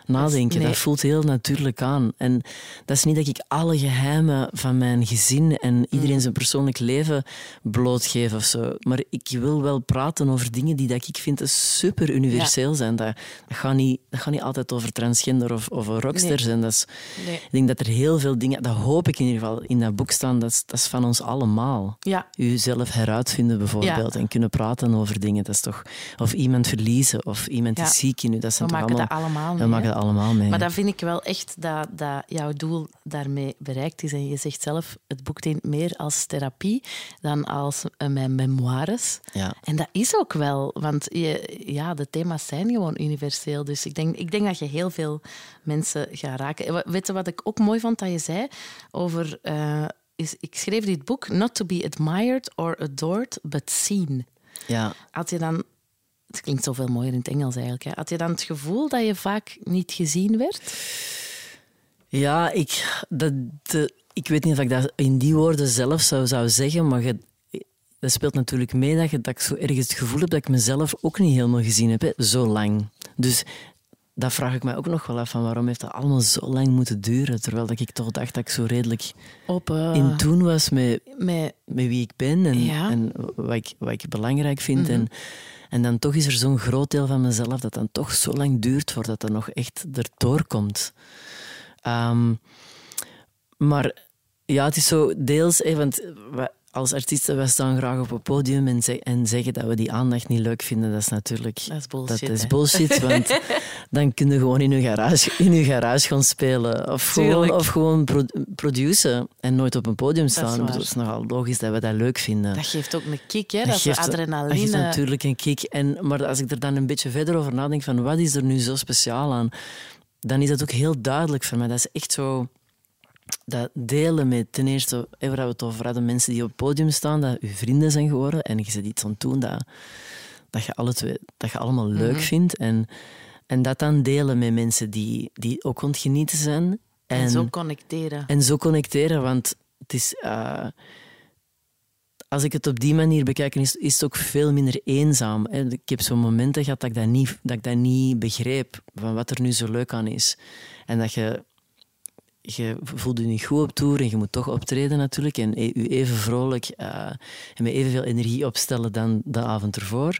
nadenken. Dat, voelt heel natuurlijk aan. En dat is niet dat ik alle geheimen van mijn gezin en iedereen mm. zijn persoonlijk leven blootgeef of zo. Maar ik wil wel praten over dingen die dat ik vind super universeel zijn. Dat, dat, gaat niet, dat gaat niet altijd over transgender of over rocksters. Nee. dat is, nee. Ik denk dat er heel veel dingen, dat hoop ik in ieder geval, in dat boek staan, dat is, dat is van ons allemaal. Ja. Uzelf heruitvinden bijvoorbeeld en kunnen praten over dingen. Dat is toch, of iemand verliezen of iemand is ziek in u. Dat zijn we maken allemaal, dat allemaal mee. We maken dat allemaal mee. Maar dat vind ik wel echt dat, dat jouw doel daarmee bereikt is. En je zegt zelf, het boek dient meer als therapie dan als uh, mijn memoires. Ja. En dat is ook wel, want je, ja, de thema's zijn gewoon universeel. Dus ik denk, ik denk dat je heel veel mensen gaat raken. Weet je wat ik ook mooi vond dat je zei over... Uh, is, ik schreef dit boek, not to be admired or adored, but seen. Ja. Had je dan het klinkt zoveel mooier in het Engels eigenlijk. Hè. Had je dan het gevoel dat je vaak niet gezien werd? Ja, ik, dat, de, ik weet niet of ik dat in die woorden zelf zou, zou zeggen, maar je, dat speelt natuurlijk mee dat, je, dat ik zo ergens het gevoel heb dat ik mezelf ook niet helemaal gezien heb, hè, zo lang. Dus dat vraag ik mij ook nog wel af, van waarom heeft dat allemaal zo lang moeten duren, terwijl dat ik toch dacht dat ik zo redelijk Open. in toen was met, met, met wie ik ben en, en wat, ik, wat ik belangrijk vind. Mhm. en, en dan toch is er zo'n groot deel van mezelf dat dan toch zo lang duurt voordat dat nog echt erdoor komt. Ehm, maar ja, het is zo deels... want als artiesten, wij staan graag op het podium en, en, zeggen dat we die aandacht niet leuk vinden. Dat is natuurlijk... Dat is bullshit. Dat is bullshit, want dan kun je gewoon in je garage, in je garage gaan spelen. Of gewoon, of gewoon produceren en nooit op een podium staan. Dat is, dat is, nogal logisch dat we dat leuk vinden. Dat geeft ook een kick, hè? Dat, dat geeft, adrenaline. Dat geeft natuurlijk een kick. En, maar als ik er dan een beetje verder over nadenk van wat is er nu zo speciaal aan, dan is dat ook heel duidelijk voor mij. Dat is echt zo dat delen met ten eerste, waar we het over hadden, mensen die op het podium staan, dat je vrienden zijn geworden en je zit iets aan het doen dat, dat, je, alle twee, dat je allemaal leuk mhm. vindt. En, en dat dan delen met mensen die, die ook ontgenieten zijn. En, zo connecteren. En zo connecteren, want het is... Uh, als ik het op die manier bekijk, is, is het ook veel minder eenzaam. Ik heb zo'n momenten gehad dat ik dat, niet, dat ik dat niet begreep, van wat er nu zo leuk aan is. En dat je je voelt je niet goed op tour en je moet toch optreden natuurlijk. En je even vrolijk uh, en met evenveel energie opstellen dan de avond ervoor.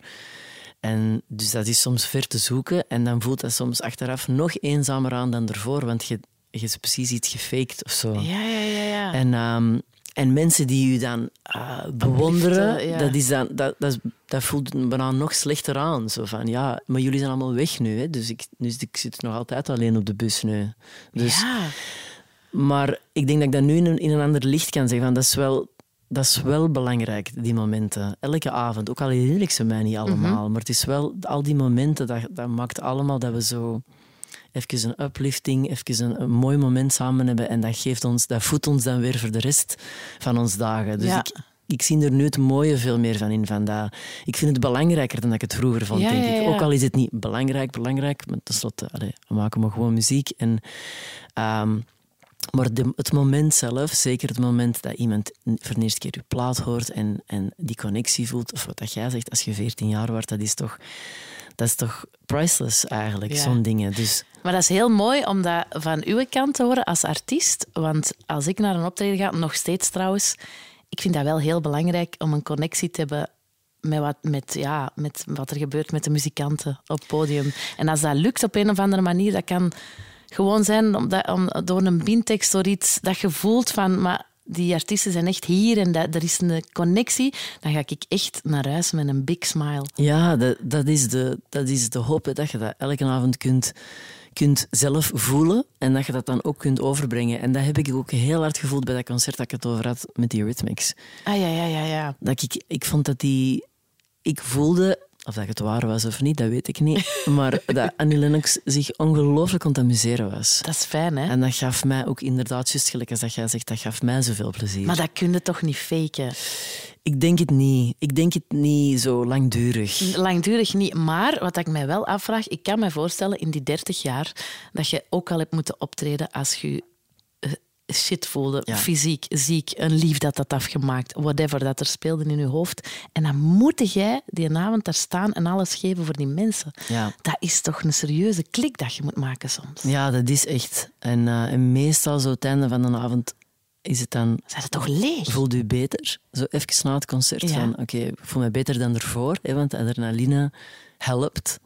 En dus dat is soms ver te zoeken. En dan voelt dat soms achteraf nog eenzamer aan dan ervoor. Want je, je is precies iets gefaked of zo. Ja, ja, ja. ja. En, um, en mensen die je dan uh, bewonderen, dat, is dan, dat, dat, dat voelt bijna nog slechter aan. Zo van, ja, maar jullie zijn allemaal weg nu. Hè? Dus, ik, dus ik zit nog altijd alleen op de bus nu. Dus, ja. Maar ik denk dat ik dat nu in een, in een ander licht kan zeggen. Van, dat, is wel, dat is wel belangrijk, die momenten. Elke avond. Ook al herinner ik ze mij niet allemaal. Mhm. Maar het is wel, al die momenten, dat, dat maakt allemaal dat we zo even een uplifting, even een, mooi moment samen hebben. En dat, geeft ons, dat voedt ons dan weer voor de rest van ons dagen. Dus ik, ik zie er nu het mooie veel meer van in. Van dat. Ik vind het belangrijker dan ik het vroeger vond, denk ik. Ook al is het niet belangrijk, belangrijk. Maar tenslotte, allee, we maken maar gewoon muziek. En... Um, maar het moment zelf, zeker het moment dat iemand voor de eerste keer je plaat hoort en, en die connectie voelt, of wat dat jij zegt als je 14 jaar wordt, dat is toch, dat is toch priceless eigenlijk, zo'n dingen. Dus... Maar dat is heel mooi om dat van uw kant te horen als artiest. Want als ik naar een optreden ga, nog steeds trouwens, ik vind dat wel heel belangrijk om een connectie te hebben met wat, met, ja, met wat er gebeurt met de muzikanten op het podium. En als dat lukt op een of andere manier, dat kan gewoon zijn omdat, om, door een bintekst door iets dat je voelt van... Maar die artiesten zijn echt hier en dat, er is een connectie, dan ga ik echt naar huis met een big smile. Ja, dat, dat, is, de, dat is de hoop, dat je dat elke avond kunt, kunt zelf voelen en dat je dat dan ook kunt overbrengen. En dat heb ik ook heel hard gevoeld bij dat concert dat ik het over had met die Rhythmics. Ah ja, ja, ja. ja. Dat ik, ik vond dat die... Ik voelde of dat het waar was of niet, dat weet ik niet. Maar dat Annie Lennox zich ongelooflijk aan het amuseren was. Dat is fijn, hè? En dat gaf mij ook inderdaad, juist gelijk als dat jij zegt, dat gaf mij zoveel plezier. Maar dat kun je toch niet faken? Ik denk het niet. Ik denk het niet zo langdurig. Langdurig niet. Maar wat ik mij wel afvraag, ik kan me voorstellen in die 30 jaar dat je ook al hebt moeten optreden als je shit voelde. Fysiek, ziek, een lief dat dat afgemaakt, whatever dat er speelde in je hoofd. En dan moet jij die avond daar staan en alles geven voor die mensen. Ja. Dat is toch een serieuze klik dat je moet maken soms. Ja, dat is echt. En, uh, en meestal zo het einde van de avond is het dan... Zijn het toch leeg? Voelt u beter? Zo even na het concert van, oké, ik voel me beter dan ervoor, hè, want adrenaline helpt.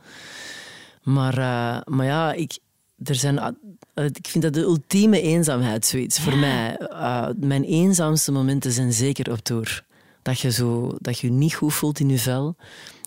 Maar, uh, maar ja, ik, er zijn, ik vind dat de ultieme eenzaamheid zoiets voor mij. Uh, mijn eenzaamste momenten zijn zeker op tour. Dat je, zo, dat je niet goed voelt in je vel.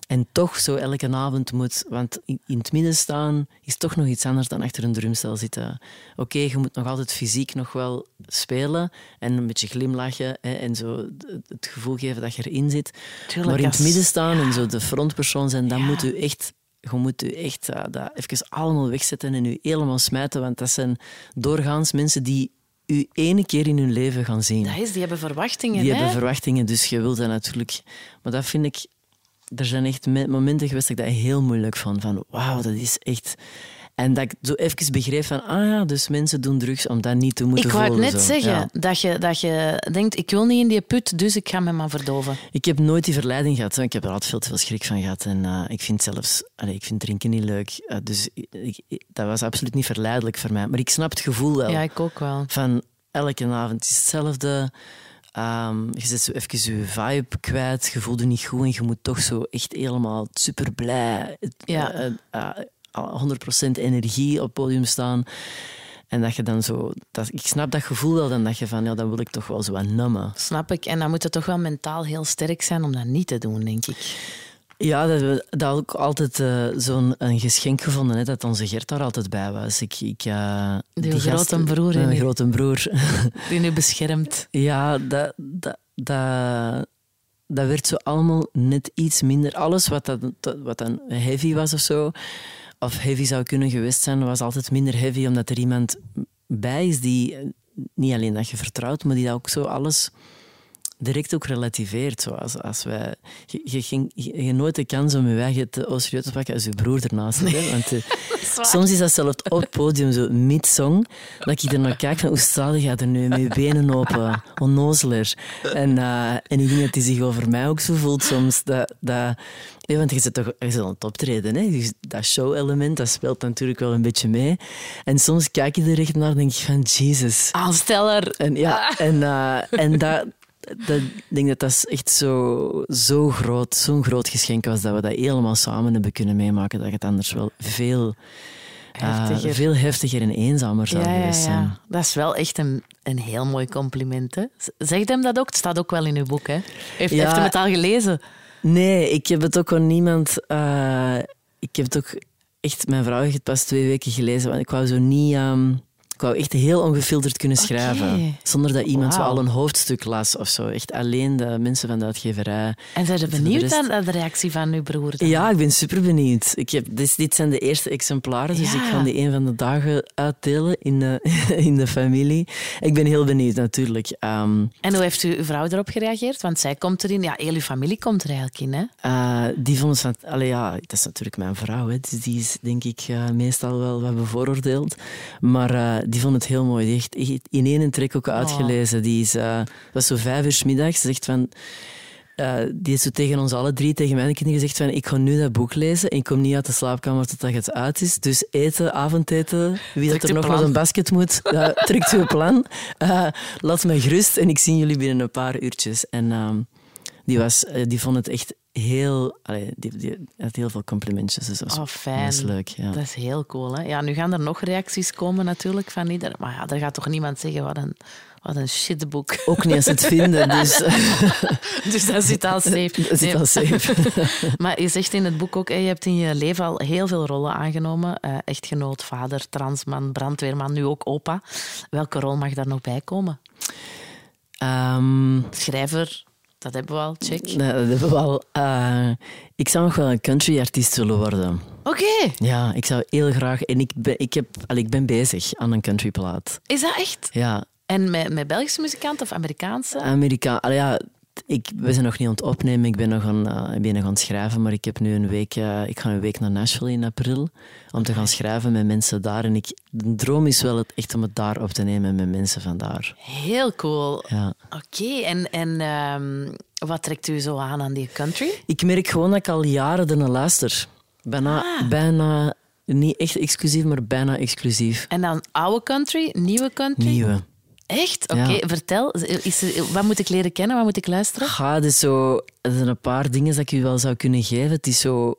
En toch zo elke avond moet... Want in, het midden staan is toch nog iets anders dan achter een drumstel zitten. Oké, je moet nog altijd fysiek nog wel spelen en een beetje glimlachen hè, en zo het gevoel geven dat je erin zit. Tuurlijk, maar in het midden staan en zo de frontpersoon zijn, dan moet je echt je moet je echt uh, dat even allemaal wegzetten en je helemaal smijten, want dat zijn doorgaans mensen die u ene keer in hun leven gaan zien. Dat is, die hebben verwachtingen. Die hè? hebben verwachtingen, dus je wilt dat natuurlijk... Maar dat vind ik... Er zijn echt momenten geweest dat ik dat heel moeilijk vond. Van wauw, dat is echt... En dat ik zo even begreep van, ah ja, dus mensen doen drugs om dat niet te moeten voelen. Ik wou het net zo. zeggen, ja. dat, je, dat je denkt, ik wil niet in die put, dus ik ga me maar verdoven. Ik heb nooit die verleiding gehad. Hè. Ik heb er altijd veel te veel schrik van gehad. En uh, ik vind zelfs, allez, ik vind drinken niet leuk. Uh, dus ik, ik, dat was absoluut niet verleidelijk voor mij. Maar ik snap het gevoel wel. Ja, ik ook wel. Van elke avond is hetzelfde. Um, je zet zo even je vibe kwijt, je voelt je niet goed en je moet toch zo echt helemaal super blij. Ja. Uh, 100% energie op het podium staan. En dat je dan zo... Dat, ik snap dat gevoel wel, dan dat je van, ja, dat wil ik toch wel zo wat nummen. Snap ik. En dan moet het toch wel mentaal heel sterk zijn om dat niet te doen, denk ik. Ja, dat we dat ook altijd uh, zo'n een geschenk gevonden, hè, dat onze Gert daar altijd bij was. Ik, ik, uh, die, die grote gast, broer. Een grote broer. Die nu beschermt. Ja, dat, dat, dat, dat werd zo allemaal net iets minder. Alles wat, dat, wat dan heavy was of zo, of heavy zou kunnen geweest zijn, was altijd minder heavy, omdat er iemand bij is die niet alleen dat je vertrouwt, maar die dat ook zo alles direct ook relativeert. Zoals als wij, je, je, ging, je, je nooit de kans om je eigen te serieus te pakken als je broer ernaast zit. Want, uh, is soms is dat zelfs op het podium, zo mid-song, dat ik er naar kijk van hoe stadig gaat er nu met je benen open, onnozeler. En, uh, en ik denk dat hij zich over mij ook zo voelt soms. Dat, dat, nee, want je zit toch je zit aan het optreden. Hè? Dus dat show-element, dat speelt natuurlijk wel een beetje mee. En soms kijk je er echt naar en denk je van, Jesus. Aansteller. En, ja, en, uh, en dat dat, ik denk dat dat echt zo, zo groot, zo'n groot geschenk was dat we dat helemaal samen hebben kunnen meemaken. Dat het anders wel veel heftiger, uh, veel heftiger en eenzamer zou ja, geweest zijn. Ja, ja. Dat is wel echt een, een heel mooi compliment. Hè? Zegt hem dat ook? Het staat ook wel in uw boek. Hè? Heeft, heeft hem het al gelezen? Nee, ik heb het ook aan niemand. Uh, ik heb het ook echt. Mijn vrouw heeft het pas twee weken gelezen. Want ik wou zo niet. Um, ik wou echt heel ongefilterd kunnen schrijven. Okay. Zonder dat iemand wow. zo al een hoofdstuk las of zo. Echt alleen de mensen van de uitgeverij. En zijn ze benieuwd rest... naar de reactie van uw broer? Dan? Ja, ik ben super benieuwd. Ik heb, dit, dit zijn de eerste exemplaren, dus ja. ik ga die een van de dagen uitdelen in de, in de familie. Ik ben heel benieuwd, natuurlijk. Um, en hoe heeft uw vrouw erop gereageerd? Want zij komt erin, ja, heel uw familie komt er eigenlijk in, hè? Uh, die vond het van, allee, ja, dat is natuurlijk mijn vrouw, hè, dus die is denk ik uh, meestal wel wat bevooroordeeld. Maar uh, die vond het heel mooi. Die heeft in één trek ook uitgelezen. Die is, uh, was zo vijf uur middags. Ze zegt van, uh, die is zo tegen ons alle drie, tegen mijn kinderen gezegd van ik ga nu dat boek lezen en ik kom niet uit de slaapkamer totdat het uit is. Dus eten, avondeten, wie dat er nog naar een basket moet, uh, trekt uw plan. Uh, laat mij gerust en ik zie jullie binnen een paar uurtjes. En uh, die, was, die vond het echt heel... Allee, die, heel veel complimentjes, dus dat oh, fijn. Dat is leuk, ja. Dat is heel cool. Hè? Ja, nu gaan er nog reacties komen natuurlijk van ieder. Maar ja, er gaat toch niemand zeggen wat een, wat een shitboek. Ook niet als het vinden, dus... dus dat zit al safe. Dat zit al safe. maar je zegt in het boek ook, je hebt in je leven al heel veel rollen aangenomen. Uh, echtgenoot, vader, transman, brandweerman, nu ook opa. Welke rol mag daar nog bij komen? Um, Schrijver, dat hebben we al, check. Nee, dat hebben we al. Uh, ik zou nog wel een country-artiest willen worden. Oké. Okay. Ja, ik zou heel graag... En ik ben, ik heb, al, ik ben bezig aan een countryplaat. Is dat echt? Ja. En met, met Belgische muzikanten of Amerikaanse? Amerika, al, ja, ik, we zijn nog niet aan het opnemen, ik ben nog aan, uh, ben nog aan het schrijven, maar ik heb nu een week, uh, ik ga een week naar Nashville in april om te gaan schrijven met mensen daar. En ik, de droom is wel het, echt om het daar op te nemen met mensen van daar. Heel cool. Ja. Oké, en, en um, wat trekt u zo aan aan die country? Ik merk gewoon dat ik al jaren ernaar luister. Bijna, Ah. bijna niet echt exclusief, maar bijna exclusief. En dan oude country, nieuwe country? Nieuwe. Echt? Oké, Ja. vertel. Is er, wat moet ik leren kennen? Wat moet ik luisteren? Zo, er zijn een paar dingen dat ik u wel zou kunnen geven. Het is zo,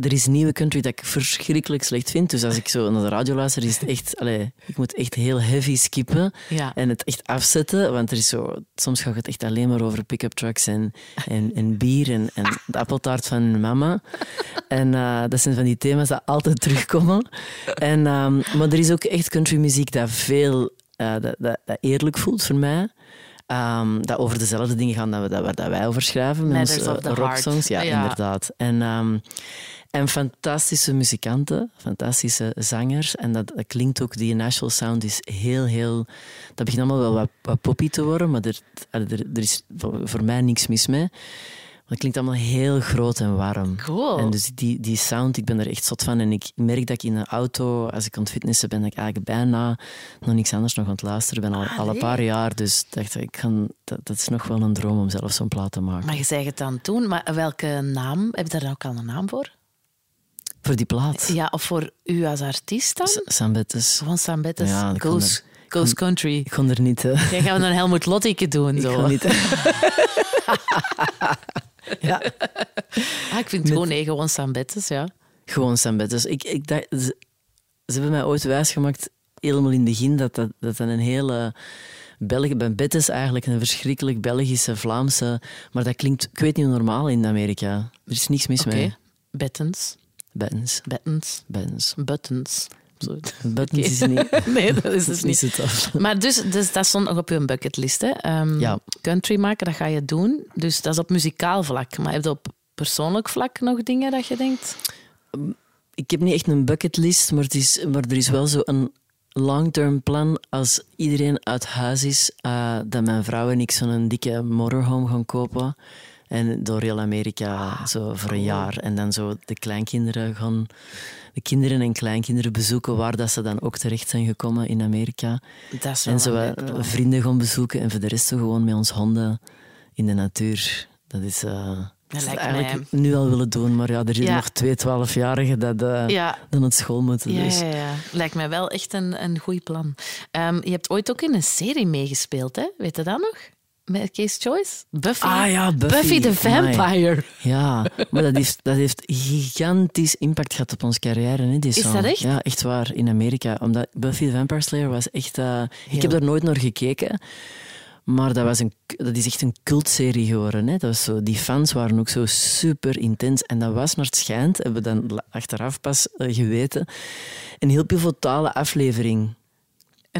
er is nieuwe country dat ik verschrikkelijk slecht vind. Dus als ik zo naar de radio luister, is het echt, allee, ik moet echt heel heavy skippen Ja. en het echt afzetten. Want er is zo, soms gaat het echt alleen maar over pick-up trucks en, en, en bier en, en de appeltaart van mama. En eh, dat zijn van die thema's die altijd terugkomen. En, ehm, maar er is ook echt countrymuziek dat veel eh, dat, dat, dat eerlijk voelt voor mij. Ehm, dat over dezelfde dingen gaan dat, we, dat, waar dat wij over schrijven. Met heart. rocksongs. Ja, Ja. inderdaad. En, ehm, en fantastische muzikanten, fantastische zangers. En dat, dat klinkt ook, die Nashville sound is heel, heel... Dat begint allemaal wel wat, wat poppy te worden, maar er, er, er is voor mij niks mis mee. Het klinkt allemaal heel groot en warm. Cool. En dus die, die sound, ik ben er echt zot van. En ik merk dat ik in een auto, als ik aan het fitnessen ben, dat ik eigenlijk bijna nog niks anders nog aan het luisteren ben. Al, Ah, al een paar jaar. Dus dacht ik, ik kan, dat, dat is nog wel een droom om zelf zo'n plaat te maken. Maar je zei het dan toen, maar welke naam? Heb je daar ook al een naam voor? Voor die plaat. Ja, of voor u als artiest dan? S- Sam Bettes. Gewoon Sam Bettes, Ja, dat Goes, Country. Ik kon er niet... eh, Jij gaan we een Helmut Lottike doen. ik Zo. kon niet... ja, Ah, ik vind het gewoon, nee, gewoon Sam Bettes, ja. gewoon Sam Bettes. Ik, ik dacht, ze, ze hebben mij ooit wijsgemaakt, helemaal in het begin, dat dat, dat een hele... België, bij Bettes eigenlijk een verschrikkelijk Belgische, Vlaamse... Maar dat klinkt, ik weet niet, normaal in Amerika. Er is niks mis mee. Bettens, Bettens. bettens, Bettens. buttons. Oké. is niet... Nee, dat is dat dus niet. Maar dus, dus dat stond nog op je bucketlist, hè? Ehm, Ja. Country maken, dat ga je doen. Dus dat is op muzikaal vlak. Maar heb je op persoonlijk vlak nog dingen dat je denkt... Ik heb niet echt een bucketlist, maar, het is, maar er is wel zo een long-term plan als iedereen uit huis is, eh, dat mijn vrouw en ik zo'n dikke motorhome gaan kopen. En door heel Amerika zo voor een jaar. En dan zo de kleinkinderen gaan, de kinderen en kleinkinderen bezoeken waar dat ze dan ook terecht zijn gekomen in Amerika. En zo leuk vrienden gaan bezoeken en voor de rest zo gewoon met ons honden in de natuur. Dat is, eh dat lijkt eigenlijk nu al willen doen, maar ja, er zijn Ja. nog twee twaalfjarigen dat Ja. dan naar school moeten. Ja, Dus. ja, ja. Lijkt mij wel echt een, een goed plan. Ehm, je hebt ooit ook in een serie meegespeeld, hè? Weet je dat nog? Met Case Choice? Buffy. Ah ja, Buffy. the Amai. Vampire. Ja, maar dat heeft, dat heeft gigantisch impact gehad op onze carrière. Hè, die Is song. dat echt? Ja, echt waar. In Amerika. Omdat Buffy the Vampire Slayer was echt... eh, ik heb daar nooit naar gekeken. Maar dat, was een, dat is echt een cultserie geworden. Hè. Dat was zo, die fans waren ook zo super intens. En dat was, naar het schijnt, hebben we dan achteraf pas eh, geweten, een heel pivotale aflevering.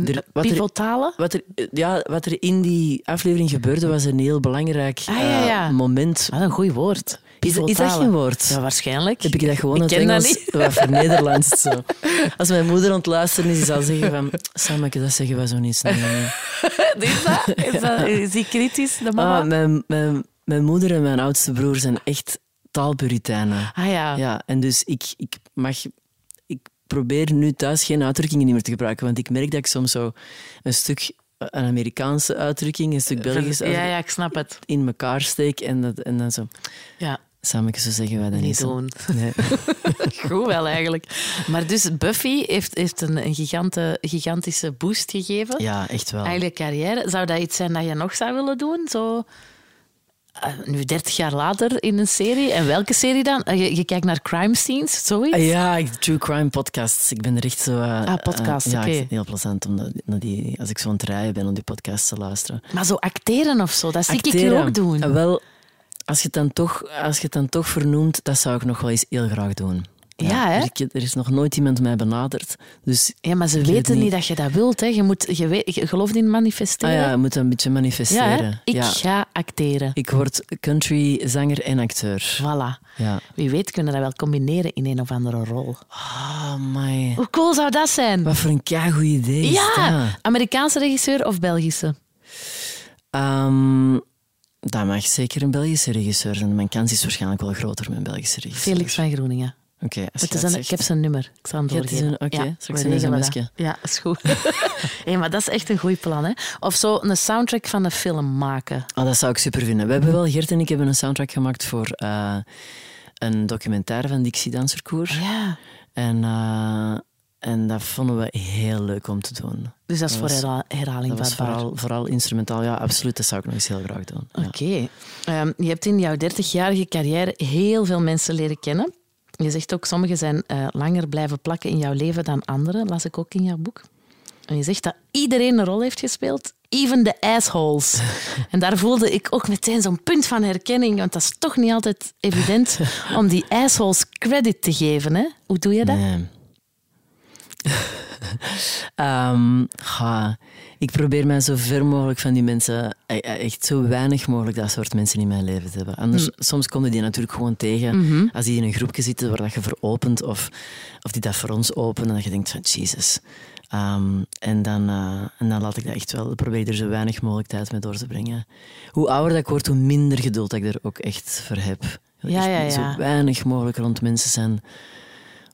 Er- wat er-? Wat er, ja, wat er in die aflevering gebeurde, was een heel belangrijk Ah, ja, ja. eh, moment. Wat een goed woord. Is, is dat geen woord? Ja, waarschijnlijk. Heb ik dat gewoon Ik uit ken dat Engels, niet. wat voor Nederlands zo. Als mijn moeder aan het luisteren is, die zal zeggen van... Sammeke, dat zeggen we zo niet snel. hè." Is dat? Is, dat, is die kritisch, de mama? Ah, mijn, mijn, mijn moeder en mijn oudste broer zijn echt taalpuritijnen. Ah ja. Ja, en dus ik, ik mag... Probeer nu thuis geen uitdrukkingen meer te gebruiken, want ik merk dat ik soms zo een stuk... Een Amerikaanse uitdrukking, een stuk Belgische ja, uitdrukking ja, ik snap het. in elkaar steek en, dat, en dan zo... Ja, Sammeke, zo zeggen wij dat niet. doen. Nee. Goed wel, eigenlijk. Maar dus Buffy heeft, heeft een, een gigante, gigantische boost gegeven. Ja, echt wel. Je carrière. Zou dat iets zijn dat je nog zou willen doen? Zo, eh, nu 30 jaar later in een serie. En welke serie dan? Eh, Je, je kijkt naar crime scenes, zoiets? Ja, ik- true crime podcasts. Ik ben er echt zo... eh, Ah, podcasts, eh, ja, het heel plezant om dat- naar die, als ik zo aan het rijden ben om die podcasts te luisteren. Maar zo acteren of zo, dat zie ik hier ook doen. Wel, als je, het dan toch, als je het dan toch vernoemt, dat zou ik nog wel eens heel graag doen. Ja, hè? Er, er is nog nooit iemand mij benaderd. Dus Ja, maar ze weet weten niet. niet dat je dat wilt. Hè. Je, moet, je, weet, je gelooft in ah, manifesteren. ja, je moet een beetje Ja, manifesteren. hè? Ik ga acteren. Ik word countryzanger en acteur. Voilà. Ja. Wie weet kunnen we dat wel combineren in een of andere rol. Oh, my. Hoe cool zou dat zijn? Wat voor een keigoed idee Ja? Amerikaanse regisseur of Belgische? Ehm, Dat mag zeker een Belgische regisseur zijn. Mijn kans is waarschijnlijk wel groter met een Belgische regisseur. Felix van Groeningen. Oké, ik heb zijn nummer. Ik zal hem doorgeven. oké, ja, straks we een sms'je. Ja, is goed. hey, maar dat is echt een goed plan. Hè? Of zo een soundtrack van een film maken. Oh, dat zou ik super vinden. We hebben wel, Gert en ik hebben een soundtrack gemaakt voor eh, een documentaire van Dixie Danserkoer. Ja. En, eh, en dat vonden we heel leuk om te doen. Dus dat is Dat voor was- herhaling Dat vooral, vooral instrumentaal. Ja, absoluut. Dat zou ik nog eens heel graag doen. Ja. Oké. Ehm, je hebt in jouw 30-jarige carrière heel veel mensen leren kennen. Je zegt ook, sommigen zijn eh, langer blijven plakken in jouw leven dan anderen, las ik ook in jouw boek. En je zegt dat iedereen een rol heeft gespeeld, even de assholes. en daar voelde ik ook meteen zo'n punt van herkenning, want dat is toch niet altijd evident om die assholes credit te geven. Hè? Hoe doe je dat? Nee. Ehm, ga, ik probeer mij zo ver mogelijk van die mensen, e- e- echt zo weinig mogelijk dat soort mensen in mijn leven te hebben. Anders, soms komen die natuurlijk gewoon tegen als die in een groepje zitten waar dat je veropent of, of die dat voor ons openen en dat je denkt van Jesus. Ehm, en, dan, eh, en dan laat ik dat echt wel, probeer er zo weinig mogelijk tijd mee door te brengen. Hoe ouder dat ik word, hoe minder geduld dat ik er ook echt voor heb. Ja, Echt ja, ja. Zo weinig mogelijk rond mensen zijn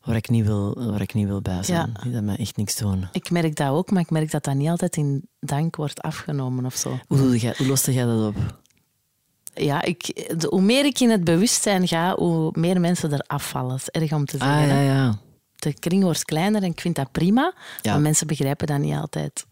waar ik niet wil, waar ik niet wil bij zijn. Ja. Dat mij echt niks doen. Ik merk dat ook, maar ik merk dat dat niet altijd in dank wordt afgenomen of zo. Hoe, doe jij, hoe loste jij dat op? Ja, ik, de- hoe meer ik in het bewustzijn ga, hoe meer mensen er afvallen. Dat is erg om te zeggen. Ah, ja, ja. De kring wordt kleiner en ik vind dat prima, Ja. maar mensen begrijpen dat niet altijd.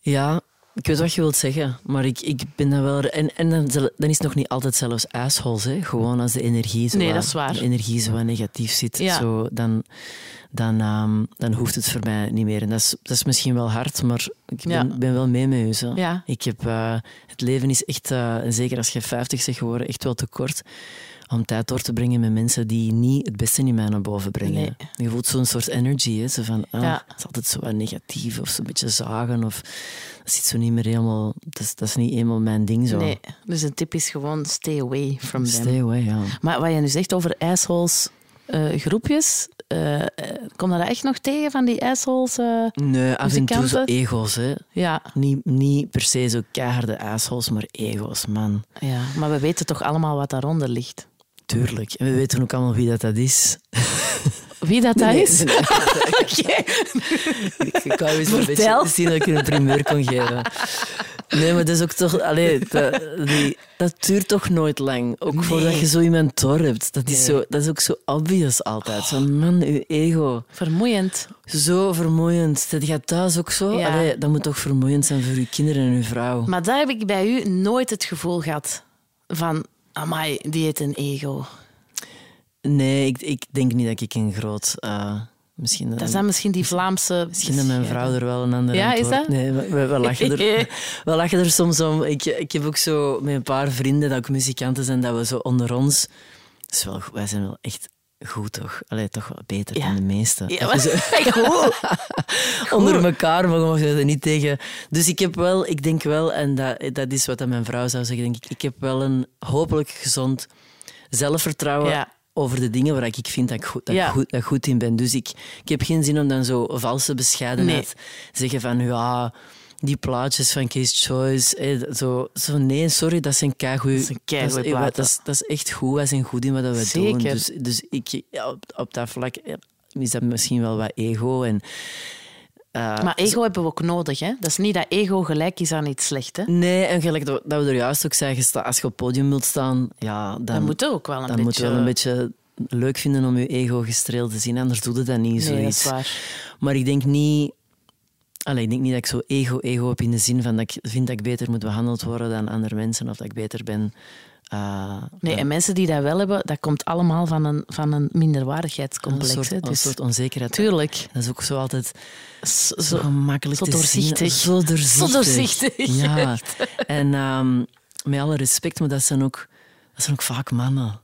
Ja, ik weet wat je wilt zeggen, maar ik, ik ben dat wel... En, en dan, dan is het nog niet altijd zelfs assholes, hè. Gewoon als de energie zo, Nee, wat- dat is waar. de energie zo negatief zit, Ja. zo, dan, dan, ehm, dan hoeft het voor mij niet meer. En dat is, dat is misschien wel hard, maar ik ben, Ja. ben wel mee met u. Zo. Ja. Ik heb, eh, het leven is echt, eh, zeker als je 50 bent geworden, echt wel te kort om tijd door te brengen met mensen die niet het beste in mij naar boven brengen. Nee. Je voelt zo'n soort energy, hè? Zo van, ah, Ja. het is altijd zo wat negatief of zo'n beetje zagen. Of, dat zit zo niet meer helemaal... Dat is, dat is niet eenmaal mijn ding zo. Nee, dus een tip is gewoon stay away from them. Stay away, ja. Maar wat je nu zegt over assholes eh, groepjes, eh, eh, kom je dat echt nog tegen van die assholes? eh? Nee, af en toe zo ego's, hè. Ja, Niet, niet per se zo keiharde assholes, maar ego's, man. ja, maar we weten toch allemaal wat daaronder ligt. Tuurlijk. En we weten ook allemaal wie dat, dat is. Wie dat, dat Nee, is? nee, Oké. Ik wou eens een beetje zien dat ik een primeur kon geven. Nee, maar dat is ook toch... Allee, dat, die, dat duurt toch nooit lang. Ook voordat je zo iemand door hebt. Dat is, zo, dat is ook zo obvious altijd. Zo, man, je ego. Vermoeiend. Zo vermoeiend. Dat gaat thuis ook zo. Ja. Allee, dat moet toch vermoeiend zijn voor je kinderen en je vrouw. Maar daar heb ik bij u nooit het gevoel gehad van, amai, die heeft een ego. Nee, ik, ik denk niet dat ik een groot... eh, misschien, Dat is dan misschien die Vlaamse... Misschien dat mijn vrouw er wel een ander Ja, is dat? Nee, we, we, we lachen er, we lachen er soms om. Ik, ik heb ook zo met een paar vrienden dat ook muzikanten zijn, dat we zo onder ons... Dat is wel, goed. wij zijn wel echt goed, toch? Allee, toch wel beter Ja. dan de meesten. Ja, maar, goed. onder elkaar mogen we er niet tegen. Dus ik heb wel, ik denk wel, en dat, dat is wat dat mijn vrouw zou zeggen, denk ik, ik heb wel een hopelijk gezond zelfvertrouwen Ja. over de dingen waar ik vind dat ik goed, dat Ja. ik goed, dat ik goed in ben. Dus ik, ik heb geen zin om dan zo valse bescheidenheid te zeggen van ja, die plaatjes van Case Choice. hè, zo, zo, nee, sorry, dat zijn keigoed. Dat dat, is- platen. dat, dat is echt goed. Wij zijn goed in wat we doen. Dus, dus ik, ja, op, op dat vlak is dat misschien wel wat ego. En, eh, Maar ego hebben we ook nodig. Hè? Dat is niet dat ego gelijk is aan iets slecht. Hè? Nee, en gelijk dat we er juist ook zeggen, als je op het podium wilt staan, ja, dan, Dat moet ook wel een dan beetje... moet je wel een beetje leuk vinden om je ego gestreeld te zien, anders doe je dat niet, Nee, dat zoiets. is waar. Maar ik denk niet... Allee, ik denk niet dat ik zo ego-ego heb in de zin van dat ik vind dat ik beter moet behandeld worden dan andere mensen of dat ik beter ben... eh, Nee, dan en mensen die dat wel hebben, dat komt allemaal van een, van een een minderwaardigheidscomplex. soort, hè. een Dus, soort onzekerheid. tuurlijk. Dat is ook zo altijd zo Zo, gemakkelijk zo doorzichtig. zien. Zo doorzichtig. Zo doorzichtig, Ja. En ehm, met alle respect, maar dat zijn ook, dat zijn ook vaak mannen.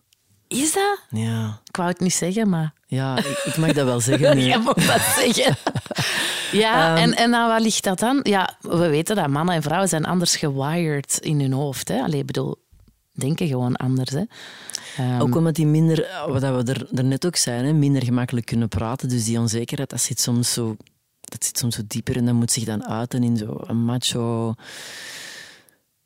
is dat? Ja, Ik wou het niet zeggen, maar... ja ik, ik mag dat wel zeggen. Jij mag dat zeggen. Ja, Ehm. en, en aan wat ligt dat dan? Ja, we weten dat mannen en vrouwen zijn anders gewired in hun hoofd. Hè? Allee, bedoel, denken gewoon anders. Hè? Ehm, Ook omdat die minder, wat we er, er net ook zijn, hè, minder gemakkelijk kunnen praten. Dus die onzekerheid, dat zit soms zo, dat zit soms zo dieper en dat moet zich dan uiten in zo een macho,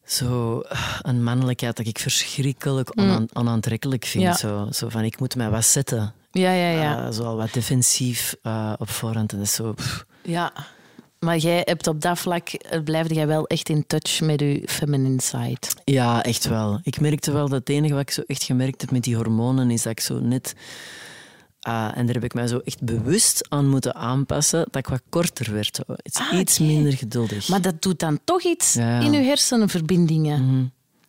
zo eh, een mannelijkheid dat ik verschrikkelijk ona- onaantrekkelijk vind. Mm. Ja. Zo, zo van, ik moet mij wat zetten. Ja, ja, ja. Eh, zo al wat defensief eh, op voorhand. En dat is zo... pff. Ja. Maar jij hebt op dat vlak, eh, blijf jij wel echt in touch met je feminine side. Ja, echt wel. Ik merkte wel dat het enige wat ik zo echt gemerkt heb met die hormonen is dat ik zo net... ah, en daar heb ik mij zo echt bewust aan moeten aanpassen, dat ik wat korter werd. zo. Ah, iets minder geduldig. Maar dat doet dan toch iets Ja, in je hersenverbindingen. Mhm.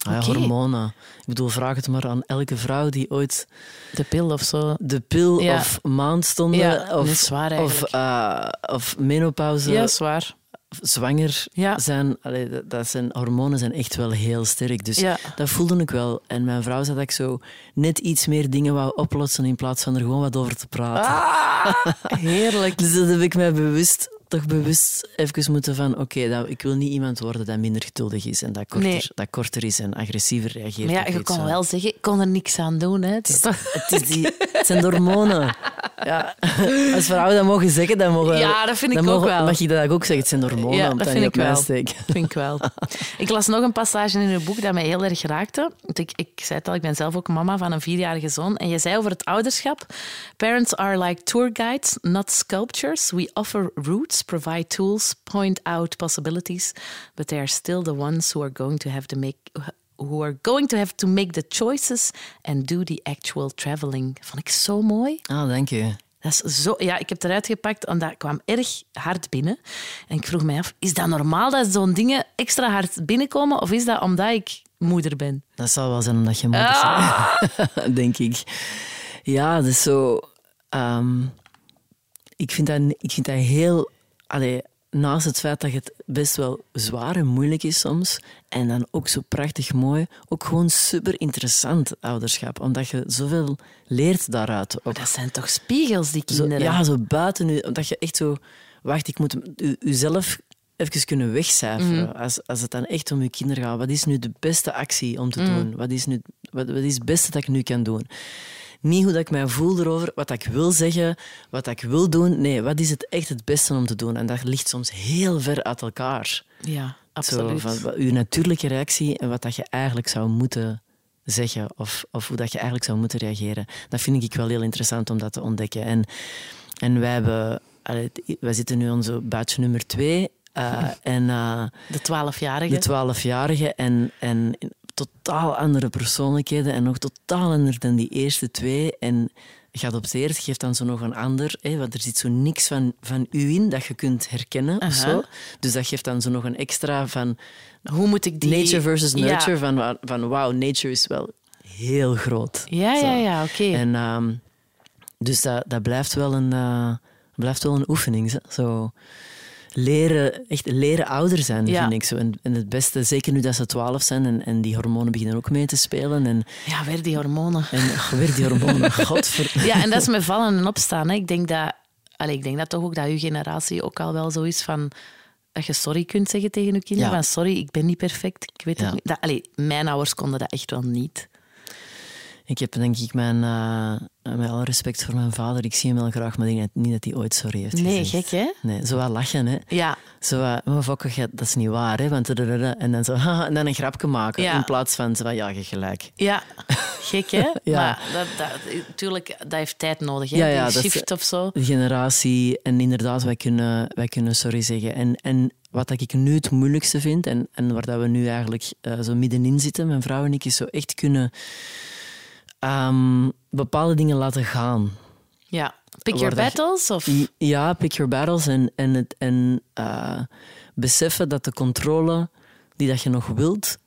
Ah hormonen. Ik bedoel, vraag het maar aan elke vrouw die ooit De pil of zo. de pil Ja. of maandstonden Ja, of, of, eh, of menopauze, Ja, zwaar. zwanger Ja. zijn. Allee, dat, zijn. Hormonen zijn echt wel heel sterk. Dus dat voelde ik wel. En mijn vrouw zei dat ik zo net iets meer dingen wou oplossen in plaats van er gewoon wat over te praten. Ah, heerlijk. Dus dat heb ik mij bewust, toch bewust even moeten van oké, ik wil niet iemand worden dat minder geduldig is en dat korter, Nee. dat korter is en agressiever reageert. Maar ja, je zo. wel zeggen, ik kon er niks aan doen. Hè. Het is Het, is die, het zijn hormonen. Ja. Als vrouwen dat mogen zeggen, dan mogen Ja, dat vind ik ook mogen- wel. Mag je dat ook zeggen? Het zijn hormonen, Ja, dat vind ik wel. Vind ik wel. Ik las nog een passage in uw boek dat mij heel erg raakte. Want Ik, ik zei het al, ik ben zelf ook mama van een vierjarige zoon. En je zei over het ouderschap... Parents are like tour guides, not sculptures. We offer routes, provide tools, point out possibilities. But they are still the ones who are going to have to make... Who are going to have to make the choices and do the actual traveling. Vond ik zo mooi. Ah, dank je. Dat is zo, ja, ik heb het eruit gepakt en dat kwam erg hard binnen. En ik vroeg mij af, is dat normaal dat zo'n dingen extra hard binnenkomen? Of is dat omdat ik moeder ben? Dat zal wel zijn omdat je moeder Ah! bent, denk ik. Ja, dat is zo... ehm, ik, vind dat, ik vind dat heel... Allee, naast het feit dat het best wel zwaar en moeilijk is soms, en dan ook zo prachtig mooi, ook gewoon super interessant ouderschap. Omdat je zoveel leert daaruit. Ook. Dat zijn toch spiegels, die Zo, kinderen? ja, zo buiten u. Dat je echt zo... Wacht, ik moet u, uzelf even kunnen wegcijferen. Mhm. Als, als het dan echt om uw kinderen gaat. Wat is nu de beste actie om te Mhm. doen? Wat is, nu, wat, wat is het beste dat ik nu kan doen? Niet hoe dat ik mij voel erover, wat ik wil zeggen, wat ik wil doen. Nee, wat is het echt het beste om te doen? En dat ligt soms heel ver uit elkaar. Ja, Zo, absoluut. van, wat- uw natuurlijke reactie en wat dat je eigenlijk zou moeten zeggen of, of hoe dat je eigenlijk zou moeten reageren. Dat vind ik wel heel interessant om dat te ontdekken. En, en wij, hebben, wij zitten nu zo'n batch nummer twee. eh, en eh, De twaalfjarige. de twaalfjarige en, en totaal andere persoonlijkheden en nog totaal anders dan die eerste twee. En geadopteerd geeft dan zo nog een ander, hè, want er zit zo niks van, van u in dat je kunt herkennen. Of zo. Dus dat geeft dan zo nog een extra van Hoe moet ik die... nature versus nurture. Ja, Van, van wauw, nature is wel heel groot. ja, Zo. ja, ja oké. En, ehm, dus dat, dat blijft, wel een, eh, blijft wel een oefening. zo. Leren, echt leren ouder zijn, Ja. vind ik zo. En, en het beste, zeker nu dat ze twaalf zijn en, en die hormonen beginnen ook mee te spelen. En, Ja, weer die hormonen. en weer die hormonen, godver... Ja, en dat is met vallen en opstaan. Hè. Ik, denk dat, allee, ik denk dat toch ook dat uw generatie ook al wel zo is van... Dat je sorry kunt zeggen tegen je kinderen. Ja. Van sorry, ik ben niet perfect. Ik weet Ja. het niet. Dat, allee, mijn ouders konden dat echt wel niet. Ik heb denk ik mijn, eh, met alle respect voor mijn vader, ik zie hem wel graag, maar ik denk niet dat hij ooit sorry heeft Nee, gezegd. gek hè? Nee, zo wel lachen, hè. Ja, Zo wat, maar fokke, dat is niet waar, hè. Want, en dan zo, haha, en dan een grapje maken, Ja. in plaats van, zo ja, je gelijk. ja. gek hè? Ja. Maar dat, dat, natuurlijk, dat heeft tijd nodig. Hè? Ja, ja, die shift of zo. De generatie, en inderdaad, wij kunnen, wij kunnen sorry zeggen. En, en wat dat ik nu het moeilijkste vind, en, en waar dat we nu eigenlijk eh, zo middenin zitten, mijn vrouw en ik, is zo echt kunnen ehm, bepaalde dingen laten gaan. Ja. Pick your je- battles? Of... Ja, pick your battles en, en, het, en eh, beseffen dat de controle die dat je nog wilt,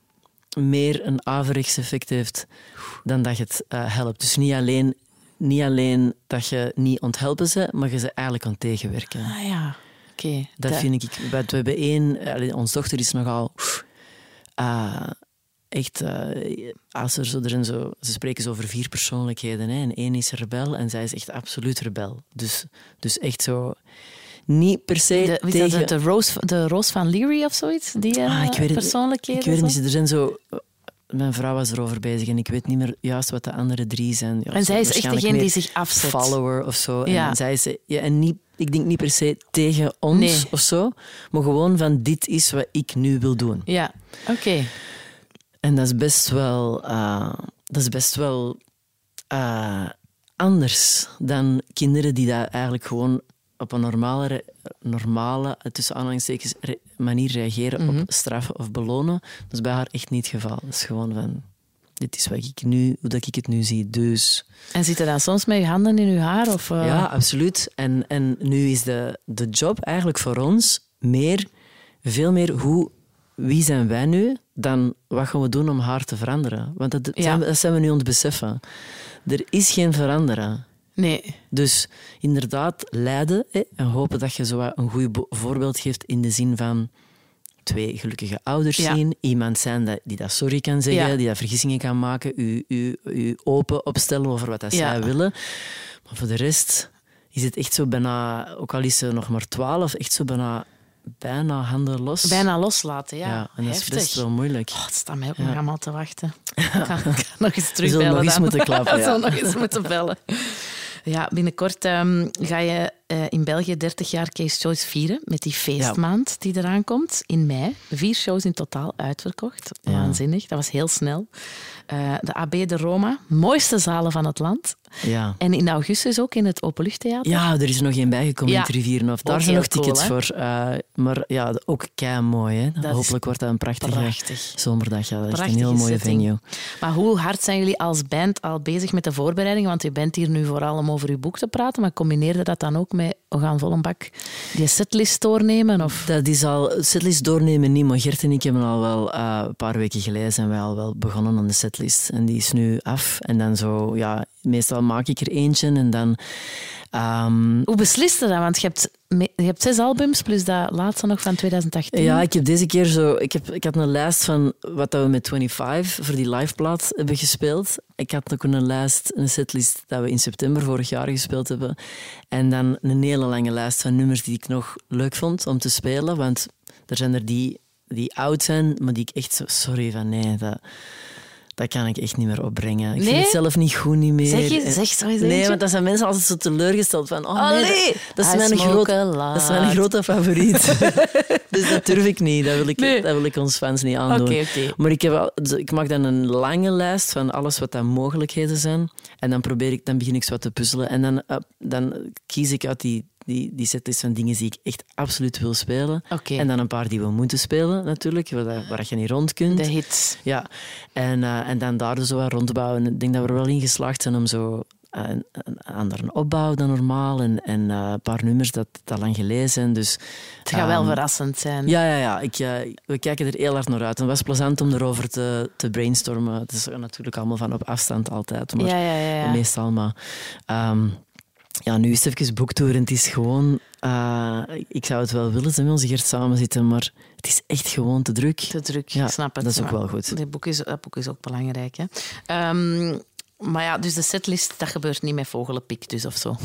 meer een averechts effect heeft dan dat je het eh, helpt. Dus niet alleen, niet alleen dat je niet onthelpen ze, maar je ze eigenlijk kan tegenwerken. Ah ja, oké. Dat vind ik. We we hebben één, onze dochter is nogal. ah, echt, eh, als er zo, er zijn zo, ze spreken zo over vier persoonlijkheden. Hè, en één is rebel en zij is echt absoluut rebel. Dus, dus echt zo. Niet per se De, wie tegen. dat, de, Rose, de Rose van Leary of zoiets? Die eh, Ah, ik weet het- persoonlijkheden? ik weet niet, er zijn zo. Mijn vrouw was erover bezig en ik weet niet meer juist wat de andere drie zijn. Ja, En zij is echt degene die zich afzet. Follower of zo. Ja. En zij is, ja, en niet, ik denk niet per se tegen ons Nee. of zo, maar gewoon van dit is wat ik nu wil doen. Ja, oké. En dat is best wel, uh, dat is best wel uh, anders dan kinderen die daar eigenlijk gewoon op een normale, normale tussen aanhalingstekens, manier reageren mm -hmm. op straffen of belonen. Dat is bij haar echt niet het geval. Dat is gewoon van, dit is wat ik nu, hoe dat ik het nu zie, dus... En zit er dan soms met je handen in je haar? Of, uh... Ja, absoluut. En, en nu is de, de job eigenlijk voor ons meer, veel meer hoe, wie zijn wij nu, dan wat gaan we doen om haar te veranderen. Want dat, ja. zijn, we, dat zijn we nu aan het beseffen. Er is geen veranderen. Nee. Dus inderdaad, leiden hè, en hopen dat je zo een goed voorbeeld geeft in de zin van twee gelukkige ouders Ja. zien. Iemand zijn dat, die dat sorry kan zeggen, Ja. die dat vergissingen kan maken, u, u, u open opstellen over wat dat zij willen. Maar voor de rest is het echt zo bijna, ook al is ze nog maar twaalf, echt zo bijna, bijna handen los. Bijna loslaten, ja. en dat is best wel moeilijk. Oh, het staat mij ook Ja. nog allemaal te wachten. Ik ga, ik ga nog eens terugbellen. zullen nog eens moeten klappen, Ik ja. zal nog eens moeten bellen. Ja, binnenkort ehm, ga je eh, in België 30 jaar Case Choice vieren met die feestmaand die eraan komt in mei. Vier shows in totaal uitverkocht. Ja. Waanzinnig, dat was heel snel. Eh, de AB de Roma, mooiste zalen van het land. Ja. En in augustus ook in het Openluchttheater. Ja, er is nog één bijgekomen in het Rivierenhof. Daar Ook zijn nog tickets cool, voor. eh, maar ja, ook kei mooi. Hè? Hopelijk wordt dat een prachtige prachtig. zomerdag. Ja, dat is een heel mooie setting. venue. Maar hoe hard zijn jullie als band al bezig met de voorbereidingen? Want je bent hier nu vooral om over uw boek te praten, maar combineerde dat dan ook met we gaan vol een bak die setlist doornemen? Of? Dat is al, setlist doornemen niet, maar Gert en ik hebben al wel eh, een paar weken geleden zijn wij al wel begonnen aan de setlist. En die is nu af. En dan zo, ja, meestal maak ik er eentje en dan... ehm, Hoe besliste dat? Want je hebt, je hebt zes albums plus dat laatste nog van 2018. Ja, ik heb deze keer zo... Ik, heb, ik had een lijst van wat we met 25 voor die liveplaat hebben gespeeld. Ik had ook een lijst, een setlist dat we in september vorig jaar gespeeld hebben. En dan een hele lange lijst van nummers die ik nog leuk vond om te spelen. Want er zijn er die, die oud zijn, maar die ik echt zo... Sorry, van nee, dat... Dat kan ik echt niet meer opbrengen. Ik Nee? vind het zelf niet goed niet meer. Zeg je- zeg zo eens Nee, want dan zijn mensen altijd zo teleurgesteld van... Oh, nee, Allee, dat, dat is mijn a dat is mijn grote favoriet. dus dat durf ik niet. Dat wil ik, Nee. dat wil ik ons fans niet aandoen. Maar ik, heb wel, dus ik maak dan een lange lijst van alles wat dan mogelijkheden zijn. En dan, probeer ik, dan begin ik zo wat te puzzelen. En dan, eh, dan kies ik uit die, die, die setlist van dingen die ik echt absoluut wil spelen. En dan een paar die we moeten spelen, natuurlijk, waar, je niet rond kunt. De hits. Ja, en, eh, en dan daar zo wat rond te bouwen. Ik denk dat we er wel in geslaagd zijn om zo een, een andere opbouw dan normaal en, en eh, een paar nummers dat, dat lang gelezen zijn. Dus, Het gaat wel ehm, verrassend zijn. Ja, ja, ja. Ik, eh, we kijken er heel hard naar uit. Het was plezant om erover te, te brainstormen. Het is natuurlijk allemaal van op afstand altijd, maar ja, ja, meestal. Maar ehm, ja, nu is het even boektoer en het is gewoon... eh, ik zou het wel willen, ze met onze Gert samen zitten, maar het is echt gewoon te druk. Te druk, Ja, ik snap het. dat is ook wel goed. Dat boek is, dat boek is ook belangrijk. Hè. Ehm, maar ja, dus de setlist, dat gebeurt niet met vogelenpik dus of zo.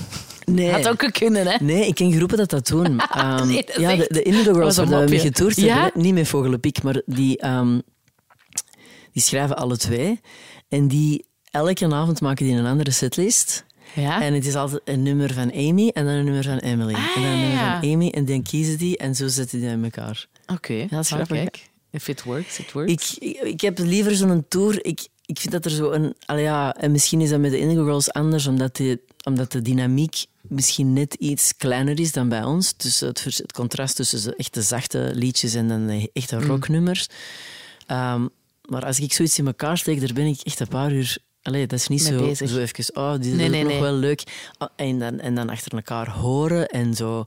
Nee. Had ook kunnen, hè? Nee, ik ken groepen dat dat doen. Nee, dat is ja, de, echt- de Indigo Girls waar we getoerd Ja? hebben, niet met Vogelenpiek, maar die, ehm, die schrijven alle twee. En die, elke avond maken die een andere setlist. Ja. En het is altijd een nummer van Amy en dan een nummer van Emily. en dan een nummer ja. van Amy en dan kiezen die en zo zetten die in elkaar. Oké, dat is grappig. If it works, it works. Ik, ik, ik heb liever zo'n tour. Ik, ik vind dat er zo een. ja, en misschien is dat met de Indigo Girls anders, omdat de, omdat de dynamiek misschien net iets kleiner is dan bij ons. Dus het, het contrast tussen de echte zachte liedjes en de echte Mm. rocknummers. Ehm, maar als ik zoiets in elkaar steek, daar ben ik echt een paar uur. Allee, dat is niet zo, bezig. zo even. Oh, die is Nee, nog nee. wel leuk. Ah, en, dan, en dan achter elkaar horen en zo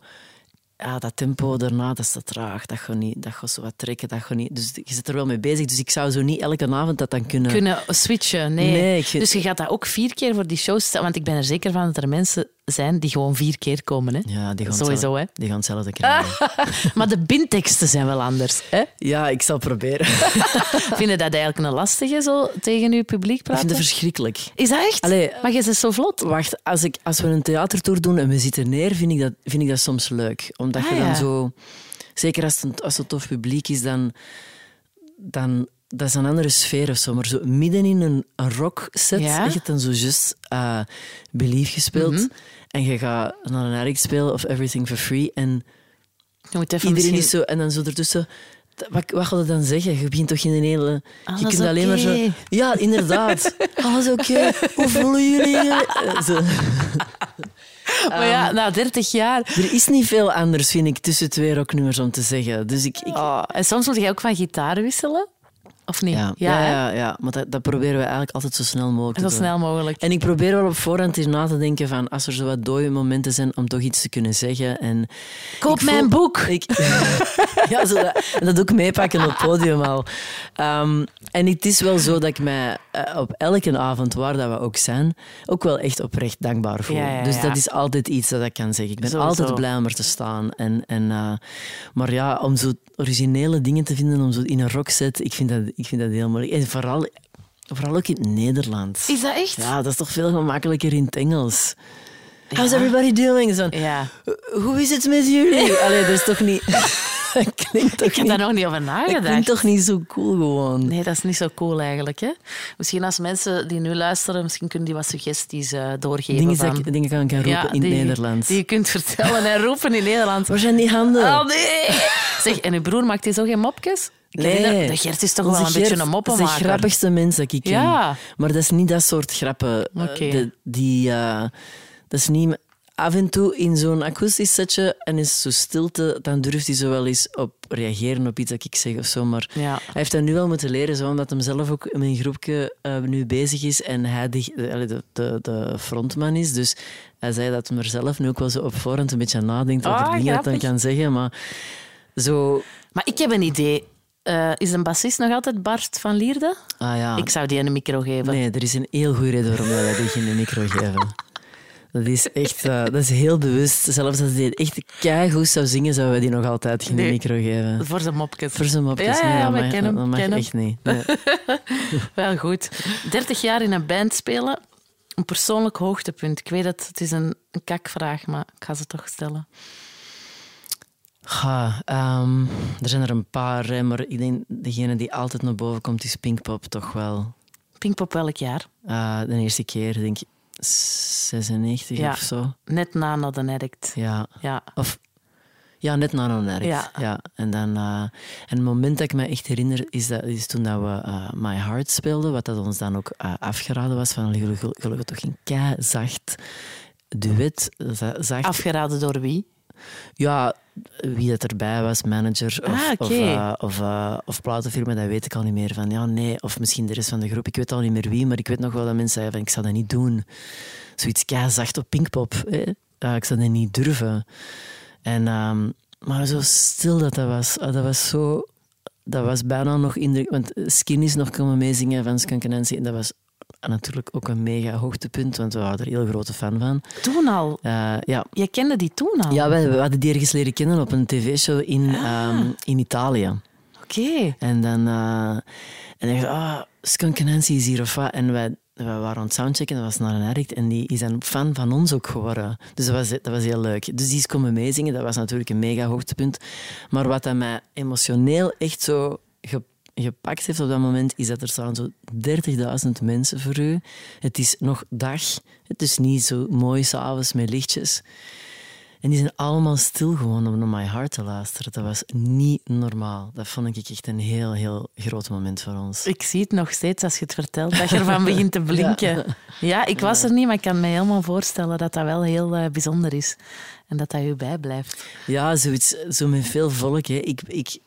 ja, dat tempo daarna, dat is te traag. Dat gaat, niet, dat gaat zo wat trekken. Dat gaat niet, dus je zit er wel mee bezig. Dus ik zou zo niet elke avond dat dan kunnen... Kunnen switchen, nee. Nee, ik vind- Dus je gaat dat ook vier keer voor die shows want ik ben er zeker van dat er mensen zijn die gewoon vier keer komen. Hè? Ja, die gaan, Sowieso, hetzelfde- hè. Die gaan hetzelfde krijgen. Maar de bindteksten zijn wel anders. Hè? Ja, ik zal proberen. Vind je dat eigenlijk een lastige, zo tegen je publiek ik praten? vind het verschrikkelijk. Is dat echt? Allee, maar je bent zo vlot. Wacht, als, ik, als we een theatertour doen en we zitten neer, vind ik dat, vind ik dat soms leuk. Omdat Ah, je dan ja. zo... Zeker als het, een- als het tof publiek is, dan... dan dat is een andere sfeer of zo. Maar zo midden in een, een rockset, Ja? je hebt dan zo just eh Believe gespeeld. Mhm. En je gaat naar een addict spelen of Everything for Free. En Je moet even Iedereen misschien- is zo, en dan zo ertussen. Wat, wat gaat het dan zeggen? Je begint toch in een hele... Alles je kunt alleen maar zo... Ja, inderdaad. Alles oké. Hoe voelen jullie je? Eh. Maar ja, na 30 jaar. Er is niet veel anders, vind ik, tussen twee rocknummers om te zeggen. Dus ik... ik Oh, en soms moet je ook van gitaar wisselen. Of niet? ja, ja, ja, ja, maar dat, dat proberen we eigenlijk altijd zo snel mogelijk Zo te doen. snel mogelijk. En ik probeer wel op voorhand eens na te denken van als er zo wat dode momenten zijn om toch iets te kunnen zeggen. En Koop voel- mijn boek. Ik, ja, zo dat, en dat ook meepakken op het podium al. Ehm, en het is wel zo dat ik mij eh, op elke avond, waar dat we ook zijn, ook wel echt oprecht dankbaar voel. Ja, Dus dat is altijd iets dat ik kan zeggen. Ik ben Sowieso. altijd blij om er te staan. En, en, eh, maar ja, om zo originele dingen te vinden, om zo in een rockset, ik vind dat, ik vind dat heel moeilijk. En vooral, vooral ook in het Nederlands. Is dat echt? Ja, dat is toch veel gemakkelijker in het Engels. How's everybody doing? Zo, Ja. Hoe is het met jullie? Allee, dat is toch niet... dat klinkt toch Ik heb niet... daar nog niet over Dat nagedacht. klinkt toch niet zo cool gewoon? Nee, dat is niet zo cool eigenlijk. Hè? Misschien als mensen die nu luisteren, misschien kunnen die wat suggesties eh, doorgeven. Dingen, van... dat ik, dingen kan ik gaan roepen Ja, in het Nederlands. Die je kunt vertellen en roepen in Nederland. Waar zijn die handen? Oh nee! Zeg, en uw broer maakt hij zo geen mopjes? Ik herinner- de Gert is toch Onze wel een Gert beetje een is de moppenmaker. grappigste mens dat ik ken. Ja. Maar dat is niet dat soort grappen. eh, de- die, eh, dat is niet... Af en toe in zo'n akoestisch setje en is zo stilte, dan durft hij zo wel eens op reageren op iets dat ik zeg of zo. Maar Ja. hij heeft dat nu wel moeten leren, zo, omdat hij zelf ook in een groepje eh, nu bezig is en hij de, de, de, de, frontman is. Dus hij zei dat hij er zelf nu ook wel zo op voorhand een beetje aan nadenkt over Ah, dingen dat hij grappig. kan zeggen. Maar zo... Maar ik heb een idee. Eh, is een bassist nog altijd Bart van Lierde? Ah ja, Ik zou die een micro geven. Nee, er is een heel goede reden waarom wij die geen micro geven. Dat is echt eh, dat is heel bewust. Zelfs als die echt keigoed zou zingen, zouden we die nog altijd geen Nee. micro geven. Voor zijn mopjes. Voor zijn mopjes, Ja, mag, kennen hem, dat mag echt niet. Nee. Wel goed. 30 jaar in een band spelen. Een persoonlijk hoogtepunt. Ik weet dat het is een, een kakvraag, maar ik ga ze toch stellen. Ga, ehm, er zijn er een paar, hè, maar ik denk degene die altijd naar boven komt is Pinkpop toch wel. Pinkpop welk jaar? Eh, de eerste keer, denk ik, 96 Ja. of zo. Net na Not Addict. Ja, Ja. Of ja, net na een werk. Ja. Ja. En, dan, eh, en het moment dat ik me echt herinner, is, dat, is toen dat we eh, My Heart speelden, wat dat ons dan ook afgeraden was van gelukkig toch een kei zacht duet. za- Zacht. Afgeraden door wie? Ja, wie dat erbij was, manager of, Ah, of, of, of platenfirma, dat weet ik al niet meer. Van, ja, nee, of misschien de rest van de groep. Ik weet al niet meer wie, maar ik weet nog wel dat mensen zeiden van, ik zou dat niet doen. Zoiets keizacht op Pinkpop. Ik zou dat niet durven. En, ehm, maar zo stil dat dat was. Ah, dat was zo... Dat was bijna nog indruk... Want Skin is nog komen meezingen van Skunk Nancy. En dat was natuurlijk ook een mega hoogtepunt, want we waren er heel grote fan van. Toen al. Eh, ja, Je kende die toen al? ja, wij, we hadden die ergens leren kennen op een tv-show in, ehm, in Italië. Oké. En dan eh en ik dacht, ah, Skunk Nancy is hier of wat. En wij, wij waren aan het soundchecken, dat was naar een addict. En die is een fan van ons ook geworden. Dus dat was, dat was heel leuk. Dus die is komen meezingen, dat was natuurlijk een mega hoogtepunt. Maar wat dat mij emotioneel echt zo ge- gepakt heeft op dat moment, is dat er staan zo 30.000 mensen voor u. Het is nog dag. Het is niet zo mooi s'avonds met lichtjes. En die zijn allemaal stil gewoon om naar My Heart te luisteren. Dat was niet normaal. Dat vond ik echt een heel, heel groot moment voor ons. Ik zie het nog steeds als je het vertelt, dat je ervan begint te blinken. Ja, ik was er niet, maar ik kan me helemaal voorstellen dat dat wel heel eh, bijzonder is. En dat dat je bijblijft. Ja, zoiets, zo met veel volk. Hè. Ik, ik,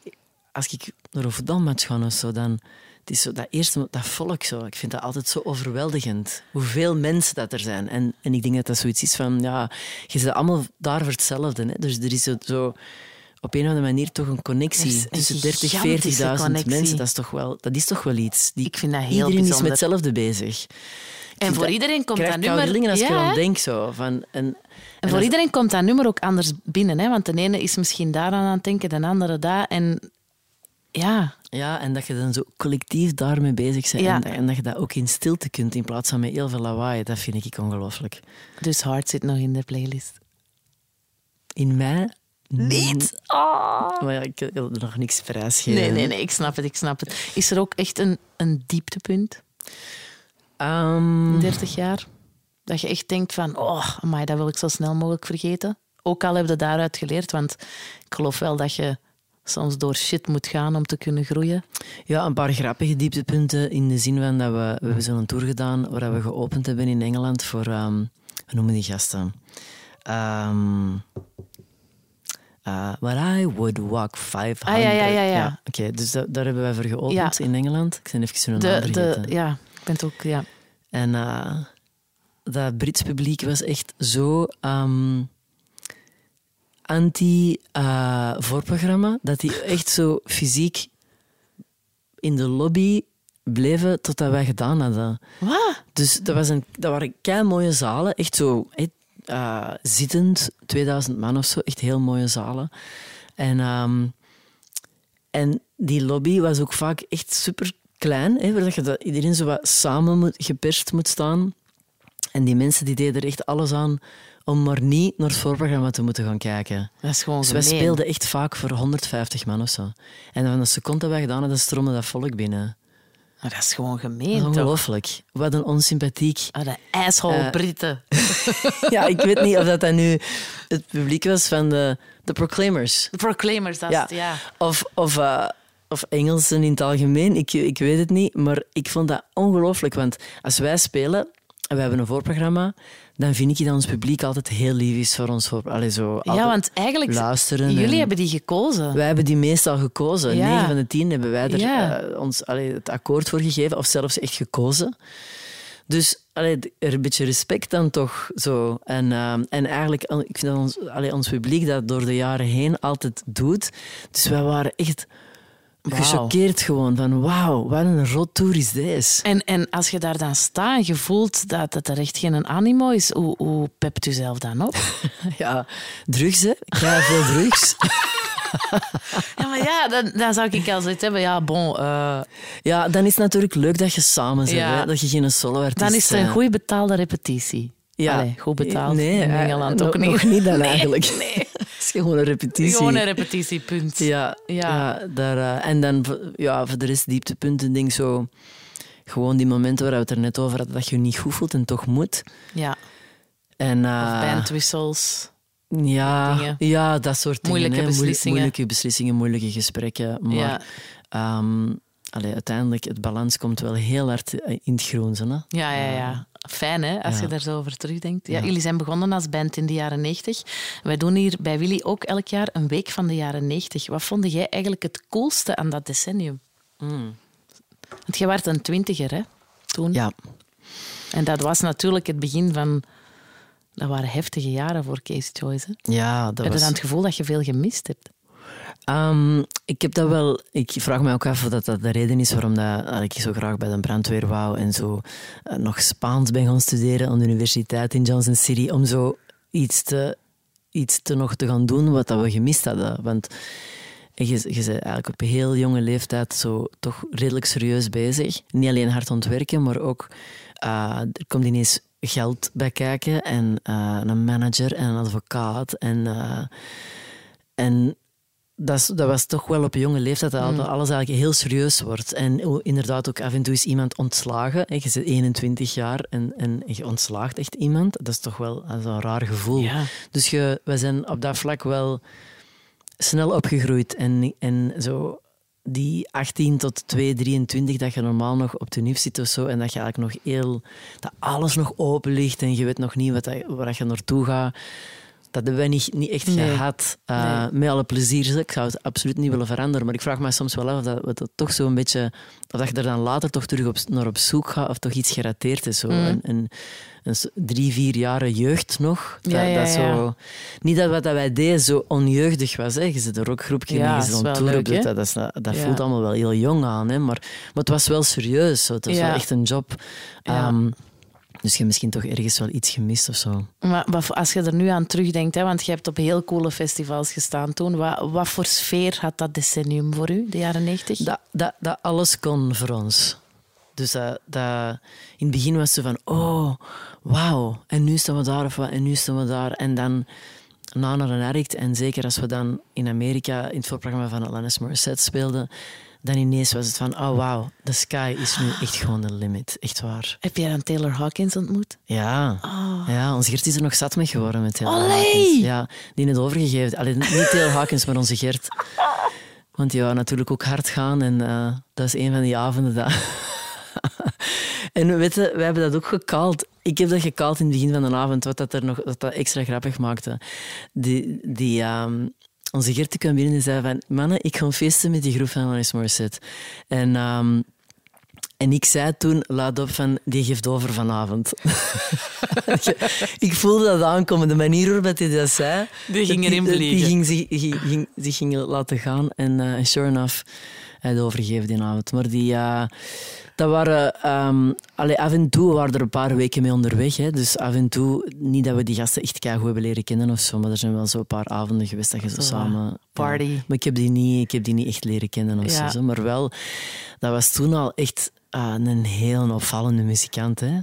als ik naar een voetbalmatch ga of zo, dan... Het is zo, dat eerste, dat volk zo. Ik vind dat altijd zo overweldigend. Hoeveel mensen dat er zijn. En, en ik denk dat dat zoiets is van... Ja, je zit allemaal daar voor hetzelfde. Hè. Dus er is zo, zo op een of andere manier toch een connectie een tussen 30, gigantische 40.000 connectie. mensen. Dat is, toch wel, dat is toch wel iets. Die, Ik vind dat heel Iedereen is met hetzelfde bezig. Ik En voor dat- iedereen komt dat nummer... als Ja, eraan hè? denk. Zo, van, en, En voor iedereen komt dat nummer ook anders binnen. Hè? Want de ene is misschien daaraan aan het denken, de andere daar. En ja, Ja, en dat je dan zo collectief daarmee bezig bent. Ja. En, dat, en dat je dat ook in stilte kunt in plaats van met heel veel lawaai. Dat vind ik ongelooflijk. dus Hard zit nog in de playlist. In mij... Niet? Oh. Maar ja, ik wil er nog niks prijsgeven. Nee, nee, nee, ik snap het, ik snap het. Is er ook echt een, een dieptepunt Ehm, in 30 jaar? Dat je echt denkt van, oh, amai, dat wil ik zo snel mogelijk vergeten. Ook al heb je daaruit geleerd, want ik geloof wel dat je soms door shit moet gaan om te kunnen groeien. Ja, een paar grappige dieptepunten in de zin van dat we, we hebben zo'n tour gedaan waar we geopend hebben in Engeland voor, um, hoe noemen die gasten? Um, uh, I would walk 500. Ah, ja, ja, ja. ja. Oké, dus daar hebben wij voor geopend in Engeland. Ik ben even zo'n naam de, Ja, ik ben het ook, ja. En uh, dat Brits publiek was echt zo... Um, anti-voorprogramma, uh, dat die echt zo fysiek in de lobby bleven totdat wij gedaan hadden. Wat? Dus dat, was een, dat waren kei mooie zalen, echt zo uh, zittend, 2000 man of zo, echt heel mooie zalen. En, um, en die lobby was ook vaak echt super klein, hè, waar je dat iedereen zo wat samen moet, geperst moet staan. En die mensen die deden er echt alles aan om maar niet naar het voorprogramma te moeten gaan kijken. Dat is gewoon dus wij speelden echt vaak voor 150 man of zo. En van de seconde dat wij gedaan hadden, stroomde dat volk binnen. Maar dat is gewoon gemeen, Ongelooflijk. Wat een onsympathiek... Ah, de asshole uh, Britten. ja, ik weet niet of dat, dat nu het publiek was van de, de Proclaimers. De Proclaimers, dat is het, ja. Of, of, uh, of Engelsen in het algemeen, ik, ik weet het niet. Maar ik vond dat ongelooflijk, want als wij spelen en we hebben een voorprogramma, dan vind ik dat ons publiek altijd heel lief is voor ons. Voor, allee, zo, ja, want eigenlijk, luisteren jullie hebben die gekozen. Wij hebben die meestal gekozen. Ja. 9 van de 10 hebben wij er ja. uh, ons allee, het akkoord voor gegeven, of zelfs echt gekozen. Dus allee, er een beetje respect dan toch zo. En, uh, en eigenlijk, ik vind dat ons, allee, ons publiek dat door de jaren heen altijd doet. Dus wij waren echt gechoqueerd gewoon van wauw, wat een rottour is deze. En, en als je daar dan staat en je voelt dat het er echt geen animo is, hoe, hoe pept u zelf dan op? ja, drugs hè. Ik ga veel drugs. ja, maar ja, dan, dan zou ik al zoiets hebben. Ja, bon. Uh... Ja, dan is het natuurlijk leuk dat je samen bent, ja. dat je geen solo-artiest Dan is het een goede betaalde repetitie. Ja. Allee, goed betaald nee, in Engeland ook niet. Nog niet dan eigenlijk. Nee. Is gewoon een repetitie. Gewoon een repetitie, punt. Ja, ja. daar, uh, en dan ja, voor de rest dieptepunten, denk zo... Gewoon die momenten waar we het er net over hadden, dat je je niet goed voelt en toch moet. Ja. En, uh, of bandwissels. Ja, ja, dat soort dingen. Moeilijke beslissingen. Moeilijke beslissingen, moeilijke gesprekken. Maar ja. um, allee, uiteindelijk, het balans komt wel heel hard in het groen. Hè? Ja, ja, ja. Fijn, hè, als je daar zo over terugdenkt. Ja, Jullie zijn begonnen als band in de jaren 90. Wij doen hier bij Willy ook elk jaar een week van de jaren 90. Wat vond jij eigenlijk het coolste aan dat decennium? Mm. Want jij was een twintiger, hè, toen? Ja. En dat was natuurlijk het begin van... Dat waren heftige jaren voor Case Choice. Hè? Ja, dat Heb je dan het gevoel dat je veel gemist hebt? Um, ik heb dat wel. Ik vraag me ook af of dat, dat de reden is waarom dat, ik zo graag bij de brandweer wou en zo uh, nog Spaans ben gaan studeren aan de universiteit in Johnson City om zo iets te, iets te nog te gaan doen wat dat we gemist hadden. Want je, je bent eigenlijk op een heel jonge leeftijd zo toch redelijk serieus bezig. Niet alleen hard ontwerken, maar ook uh, er komt ineens geld bij kijken en uh, een manager en een advocaat en en dat, dat, was toch wel op jonge leeftijd dat mm. alles eigenlijk heel serieus wordt. En inderdaad ook af en toe is iemand ontslagen. Je bent 21 jaar en, en je ontslaagt echt iemand. Dat is toch wel een raar gevoel. Ja. Dus je, we zijn op dat vlak wel snel opgegroeid. En, en zo die 18 tot 2, 23, dat je normaal nog op de NIF zit of zo, en dat je eigenlijk nog heel... dat alles nog open ligt en je weet nog niet wat waar je naartoe gaat dat hebben wij niet, niet echt gehad. Uh, Met alle plezier. Ik zou het absoluut niet willen veranderen. Maar ik vraag me soms wel af of dat, we dat toch zo'n beetje. Of dat je er dan later toch terug op, naar op zoek gaat of toch iets gerateerd is. Zo. Mm. Een, een, een, drie, vier jaren jeugd nog. Dat, ja, dat zo, niet dat wat wij deden zo onjeugdig was. Hè. Je zit er ook groepje ja, je zit leuk, dat, dat, dat voelt allemaal wel heel jong aan. Hè. Maar, maar het was wel serieus. Zo. Het was wel echt een job. Um, dus je hebt misschien toch ergens wel iets gemist of zo. Maar als je er nu aan terugdenkt, hè, want je hebt op heel coole festivals gestaan toen. Wat, wat voor sfeer had dat decennium voor u, de jaren 90? Dat, dat, dat alles kon voor ons. Dus dat, dat, in het begin was ze van, oh, wauw, en nu staan we daar of wat, en nu staan we daar. En dan na naar een ergt, en zeker als we dan in Amerika in het voorprogramma van Alanis Morissette speelden, dan ineens was het van, oh wow, the sky is nu echt gewoon de limit. Echt waar. Heb jij dan Taylor Hawkins ontmoet? Ja. Oh. Ja, onze Gert is er nog zat mee geworden met Taylor Allee. Hawkins. Ja, die het overgegeven. Alleen niet Taylor Hawkins, maar onze Gert. Want die wou natuurlijk ook hard gaan en uh, dat is een van die avonden dat... en weet je, we hebben dat ook gekaald. Ik heb dat gekaald in het begin van de avond, wat dat er nog wat dat extra grappig maakte. Die, die, um, onze Gert kwam binnen en zei van... Mannen, ik ga feesten met die groep van Alanis Morissette. En... Um, en ik zei toen, laat op van, die geeft over vanavond. ik voelde dat aankomen, de manier waarop hij dat zei. Die ging erin vliegen. Die ging zich, ging, zich ging laten gaan. En uh, sure enough, hij had overgegeven die avond. Maar die... Uh, dat waren, um, allee, af en toe waren er een paar weken mee onderweg. Hè. Dus af en toe, niet dat we die gasten echt goed hebben leren kennen of zo, maar er zijn wel zo een paar avonden geweest dat je zo samen... Party. Ja. Maar ik heb, die niet, ik heb die niet echt leren kennen of ja. zo. Maar wel, dat was toen al echt uh, een heel opvallende muzikant. Hè.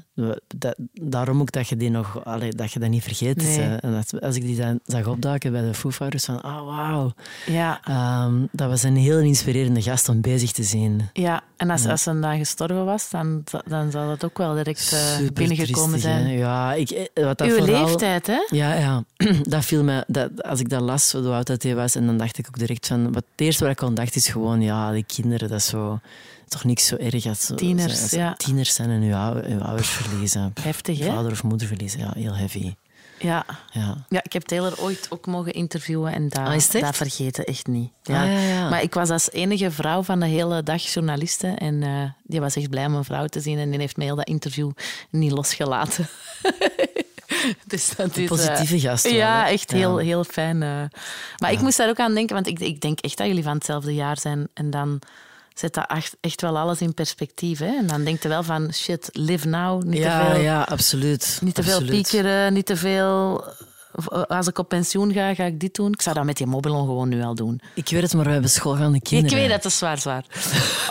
Dat, daarom ook dat je die nog, allee, dat je dat niet vergeet. Nee. En dat, als ik die dan zag opduiken bij de Foo Fighters, van oh wauw. Ja. Um, dat was een heel inspirerende gast om bezig te zien. Ja, en als, ja. als ze dan gestorven was, dan, dan zal dat ook wel direct uh, binnengekomen zijn. Hè? Ja, ik, eh, wat dat Uw vooral, leeftijd, hè? Ja, ja. dat viel me, dat, als ik dat las, hoe oud dat hij was, en dan dacht ik ook direct van, wat het eerste wat ik aan dacht is gewoon, ja, die kinderen, dat zo toch niks zo erg als, tieners, als ja. tieners zijn en uw, uw ouders verliezen. Heftig, hè? Vader of moeder verliezen, ja, heel heavy. Ja. Ja. ja, ik heb Taylor ooit ook mogen interviewen en dat, ah, dat vergeten echt niet. Ja. Ah, ja, ja. Maar ik was als enige vrouw van de hele dag journaliste en uh, die was echt blij om een vrouw te zien en die heeft mij heel dat interview niet losgelaten. dus dat is, positieve gast. Ja, echt heel, heel fijn. Uh. Maar ik moest daar ook aan denken, want ik, ik denk echt dat jullie van hetzelfde jaar zijn en dan zet dat echt, echt wel alles in perspectief. Hè? En dan denk je wel van, shit, live now. Niet ja, te veel, ja, absoluut. Niet te veel piekeren, niet te veel... Als ik op pensioen ga, ga ik dit doen. Ik zou dat met die mobilon gewoon nu al doen. Ik weet het, maar we hebben schoolgaande kinderen. Ik weet dat, dat is zwaar, zwaar.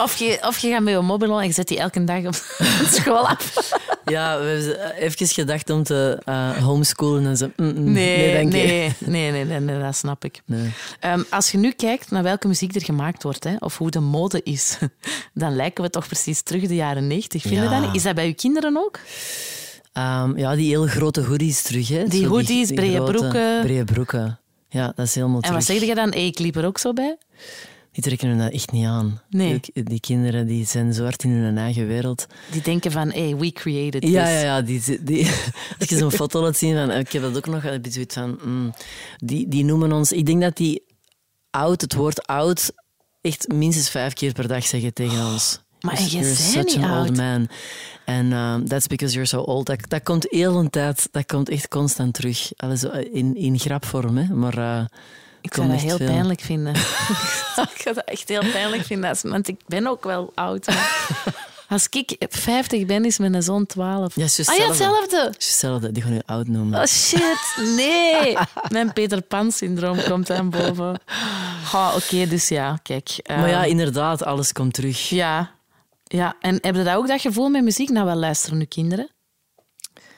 Of je, of je gaat met je mobilon en je zet die elke dag op school af. Ja, we hebben even gedacht om te uh, homeschoolen en zo. Mm, mm, nee, nee, nee, je. nee, nee, nee, nee, dat snap ik. Nee. Um, als je nu kijkt naar welke muziek er gemaakt wordt, hè, of hoe de mode is, dan lijken we toch precies terug de jaren 90. Vind je Ja. dat niet? Is dat bij uw kinderen ook? Um, ja, die hele grote hoodies terug. Hè. Die hoodies, brede grote broeken. Brede broeken. Ja, dat is helemaal En wat terug. zeg je dan? Ik liep er ook zo bij. Die trekken hun dat echt niet aan. Nee. Die, die kinderen die zijn zo hard in hun eigen wereld. Die denken van, hey, we created this. Ja, ja, ja. Die, die, als je zo'n foto laat zien, van, ik heb dat ook nog heb je zoiets van... mm, die, die noemen ons... Ik denk dat die oud, het woord oud, echt minstens vijf keer per dag zeggen tegen ons. Maar en jij You're bent such niet an oud. old man. En um, that's because you're so old. Dat, dat komt heel een tijd, dat komt echt constant terug. Allee, zo in, in grapvorm, hè. Maar uh, Ik zou dat heel pijnlijk vinden. ik zou dat echt heel pijnlijk vinden, want ik ben ook wel oud. Als ik 50 ben, is mijn zoon 12. Ja, ah ja, hetzelfde. hetzelfde. Het is hetzelfde, die gaan je oud noemen. Oh shit, nee. Mijn Peter Pan-syndroom komt aan boven. Oh, Oké, dus ja, kijk. eh, Maar ja, inderdaad, alles komt terug. ja, ja. En heb je dat ook dat gevoel met muziek? Nou, wel luisteren nu kinderen.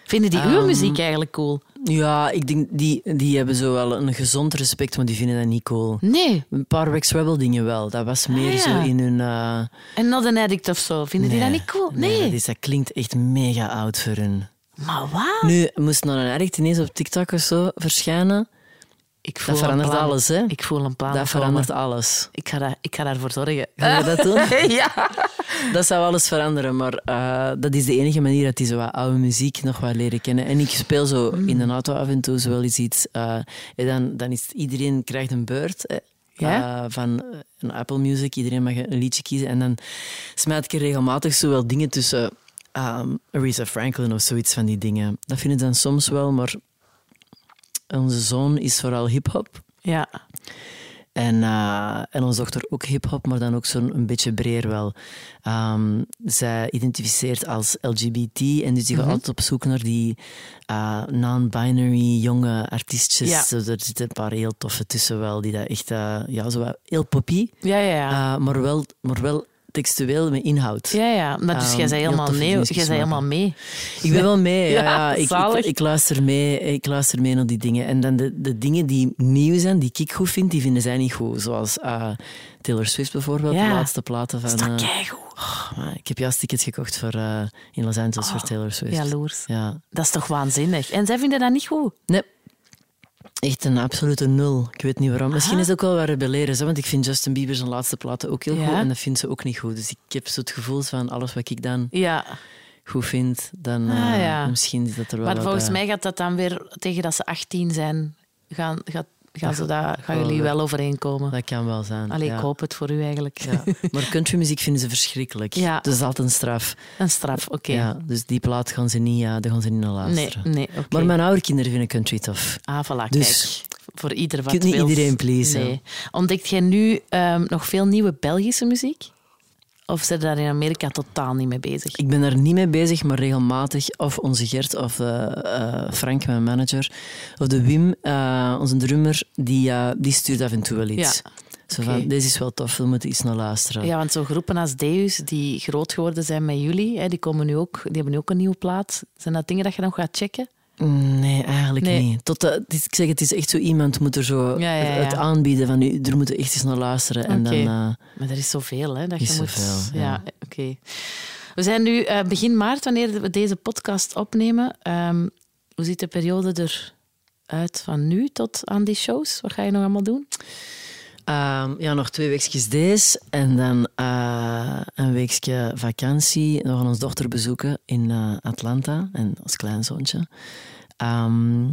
Vinden die uw Ehm, muziek eigenlijk cool? Ja, ik denk, die, die hebben zo wel een gezond respect, maar die vinden dat niet cool. Nee. Een paar Rex Rebel dingen wel. Dat was meer Ah, ja. zo in hun... eh, En Not an Addict of zo. Vinden die dat niet cool? Nee, Nee. dat, is, dat klinkt echt mega oud voor hun. Maar wat? Nu, moest nog een addict ineens op TikTok of zo verschijnen, Ik voel dat verandert plan. alles, hè? Ik voel een plan. Dat komen. verandert alles. Ik ga, daar, ik ga daarvoor zorgen. Ga je dat doen? ja. Dat zou alles veranderen, maar eh, dat is de enige manier dat die zo wat oude muziek nog wat leren kennen. En ik speel zo Mm. in de auto af en toe zo wel eens iets. eh, en dan, dan is het, iedereen krijgt een beurt Ja? eh, van een Apple Music. Iedereen mag een liedje kiezen. En dan smijt ik er regelmatig zo wel dingen tussen. ehm Aretha Franklin of zoiets van die dingen. Dat vinden ze dan soms wel, maar onze zoon is vooral hip-hop. Ja. En, eh, en onze dochter ook hip-hop, maar dan ook zo'n een beetje breder wel. Ehm, zij identificeert als LGBT en dus die gaat Mhm. altijd op zoek naar die eh, non-binary jonge artiestjes. Ja. Zo, er zitten een paar heel toffe tussen wel, die dat echt eh, ja, zo heel poppy, Ja, ja, ja. maar, wel, maar wel textueel met inhoud. ja, ja. Maar dus Ehm, jij zei helemaal nee. Jij zei helemaal mee. Ik ben wel mee. Ja, Ja. Ik, ik, ik luister mee. Ik luister mee naar die dingen. En dan de, de dingen die nieuw zijn, die ik goed vind, die vinden zij niet goed. Zoals eh, Taylor Swift bijvoorbeeld, Ja. de laatste platen van... Is dat keigoed? maar ik heb juist tickets gekocht voor, eh, in Los Angeles voor Taylor Swift. Jaloers. Ja. Dat is toch waanzinnig? En zij vinden dat niet goed? Nee. Echt een absolute nul. Ik weet niet waarom. Misschien is het ook wel wat rebelleren, want ik vind Justin Bieber zijn laatste platen ook heel Ja? goed en dat vindt ze ook niet goed. Dus ik heb zo het gevoel van alles wat ik dan Ja, goed vind, dan Ah, eh, misschien is dat er wel maar volgens bij. mij gaat dat dan weer tegen dat ze 18 zijn. Gaan, gaat, gaan, ze dat, gaan wel jullie wel overeenkomen? Dat kan wel zijn. Allee, ja. ik hoop het voor u eigenlijk. Ja. Maar countrymuziek vinden ze verschrikkelijk. Ja. Dus dat is altijd een straf. Een straf, oké. Ja, dus die plaat gaan ze niet, ja, daar gaan ze niet naar Nee, luisteren. nee, oké. Maar mijn oude kinderen vinden country tof. Ah, voilà, Dus- kijk. Voor ieder wat kunt niet wilt. iedereen pleasen. Nee. Ontdekt jij nu ehm, nog veel nieuwe Belgische muziek? Of zijn daar in Amerika totaal niet mee bezig? Ik ben daar niet mee bezig, maar regelmatig, of onze Gert of eh, Frank, mijn manager, of de Wim, eh, onze drummer, die, die stuurt af en toe wel iets. Ja, Zo van, deze is wel tof, we moeten iets naar luisteren. Ja, want zo groepen als Deus, die groot geworden zijn met jullie, hè, die, komen nu ook, die hebben nu ook een nieuwe plaat. Zijn dat dingen dat je nog gaat checken? Nee, eigenlijk Nee. niet. Tot, het is- ik zeg, het is echt zo iemand moet er zo Ja, ja, ja. het aanbieden van, u, er moeten echt eens naar luisteren. En dan, eh, Maar er is zoveel, hè, dat Is je moet... zoveel, ja, ja. oké. We zijn nu eh, begin maart, wanneer we deze podcast opnemen. Ehm, hoe ziet de periode eruit van nu tot aan die shows? Wat ga je nog allemaal doen? Ehm, ja, nog twee weekjes deze. En dan eh, een weekje vakantie. We gaan onze dochter bezoeken in eh, Atlanta. En als kleinzoontje. Ehm,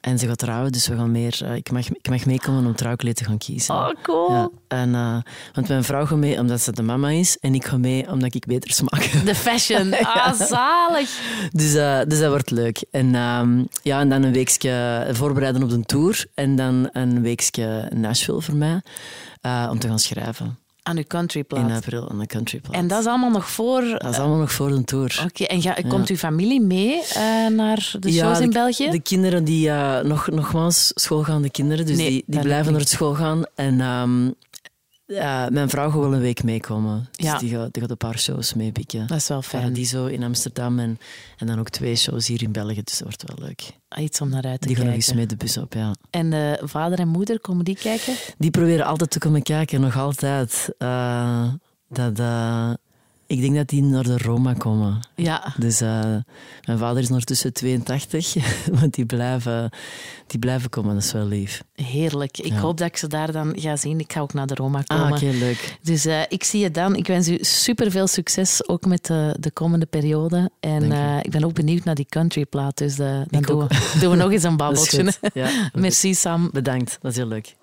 en ze gaat trouwen, dus we gaan meer... eh, ik, mag, ik mag meekomen om trouwkleed te gaan kiezen. Oh, cool. Ja, en, eh, want mijn vrouw gaat mee omdat ze de mama is. En ik ga mee omdat ik beter smaak. De fashion. Ah, zalig. Dus, eh, dus dat wordt leuk. En, ehm, ja, en dan een weekje voorbereiden op de tour. En dan een weekje Nashville voor mij. om te gaan schrijven. Aan uw In april aan de country plaat. En dat is allemaal nog voor... Dat is allemaal nog voor de tour. Oké, en ga, komt uw familie mee eh, naar de shows in België? De kinderen die uh, nog, nogmaals schoolgaande kinderen, dus Nee, die, die blijven naar het school gaan. En ehm, ja, mijn vrouw gaat wel een week meekomen. Dus Ja. die, gaat, die gaat een paar shows meepikken. Dat is wel fijn. Paradiso in Amsterdam en, en dan ook twee shows hier in België. Dus dat wordt wel leuk. Ah, Iets om naar uit te Die gaan nog kijken. eens mee de bus op, ja. En de vader en moeder, komen die kijken? Die proberen altijd te komen kijken, nog altijd. Eh, dat, eh, ik denk dat die naar de Roma komen. Ja. Dus eh, mijn vader is ondertussen 82, want die blijven, die blijven komen, dat is wel lief. Heerlijk. Ik Ja. hoop dat ik ze daar dan ga zien. Ik ga ook naar de Roma Ah, komen. oké, leuk. Dus eh, ik zie je dan. Ik wens u super veel succes, ook met de, de komende periode. En eh, ik ben ook benieuwd naar die countryplaat. Dus eh, dan doen we, doen we nog eens een babbeltje. Ja, Merci Sam. bedankt, dat is heel leuk.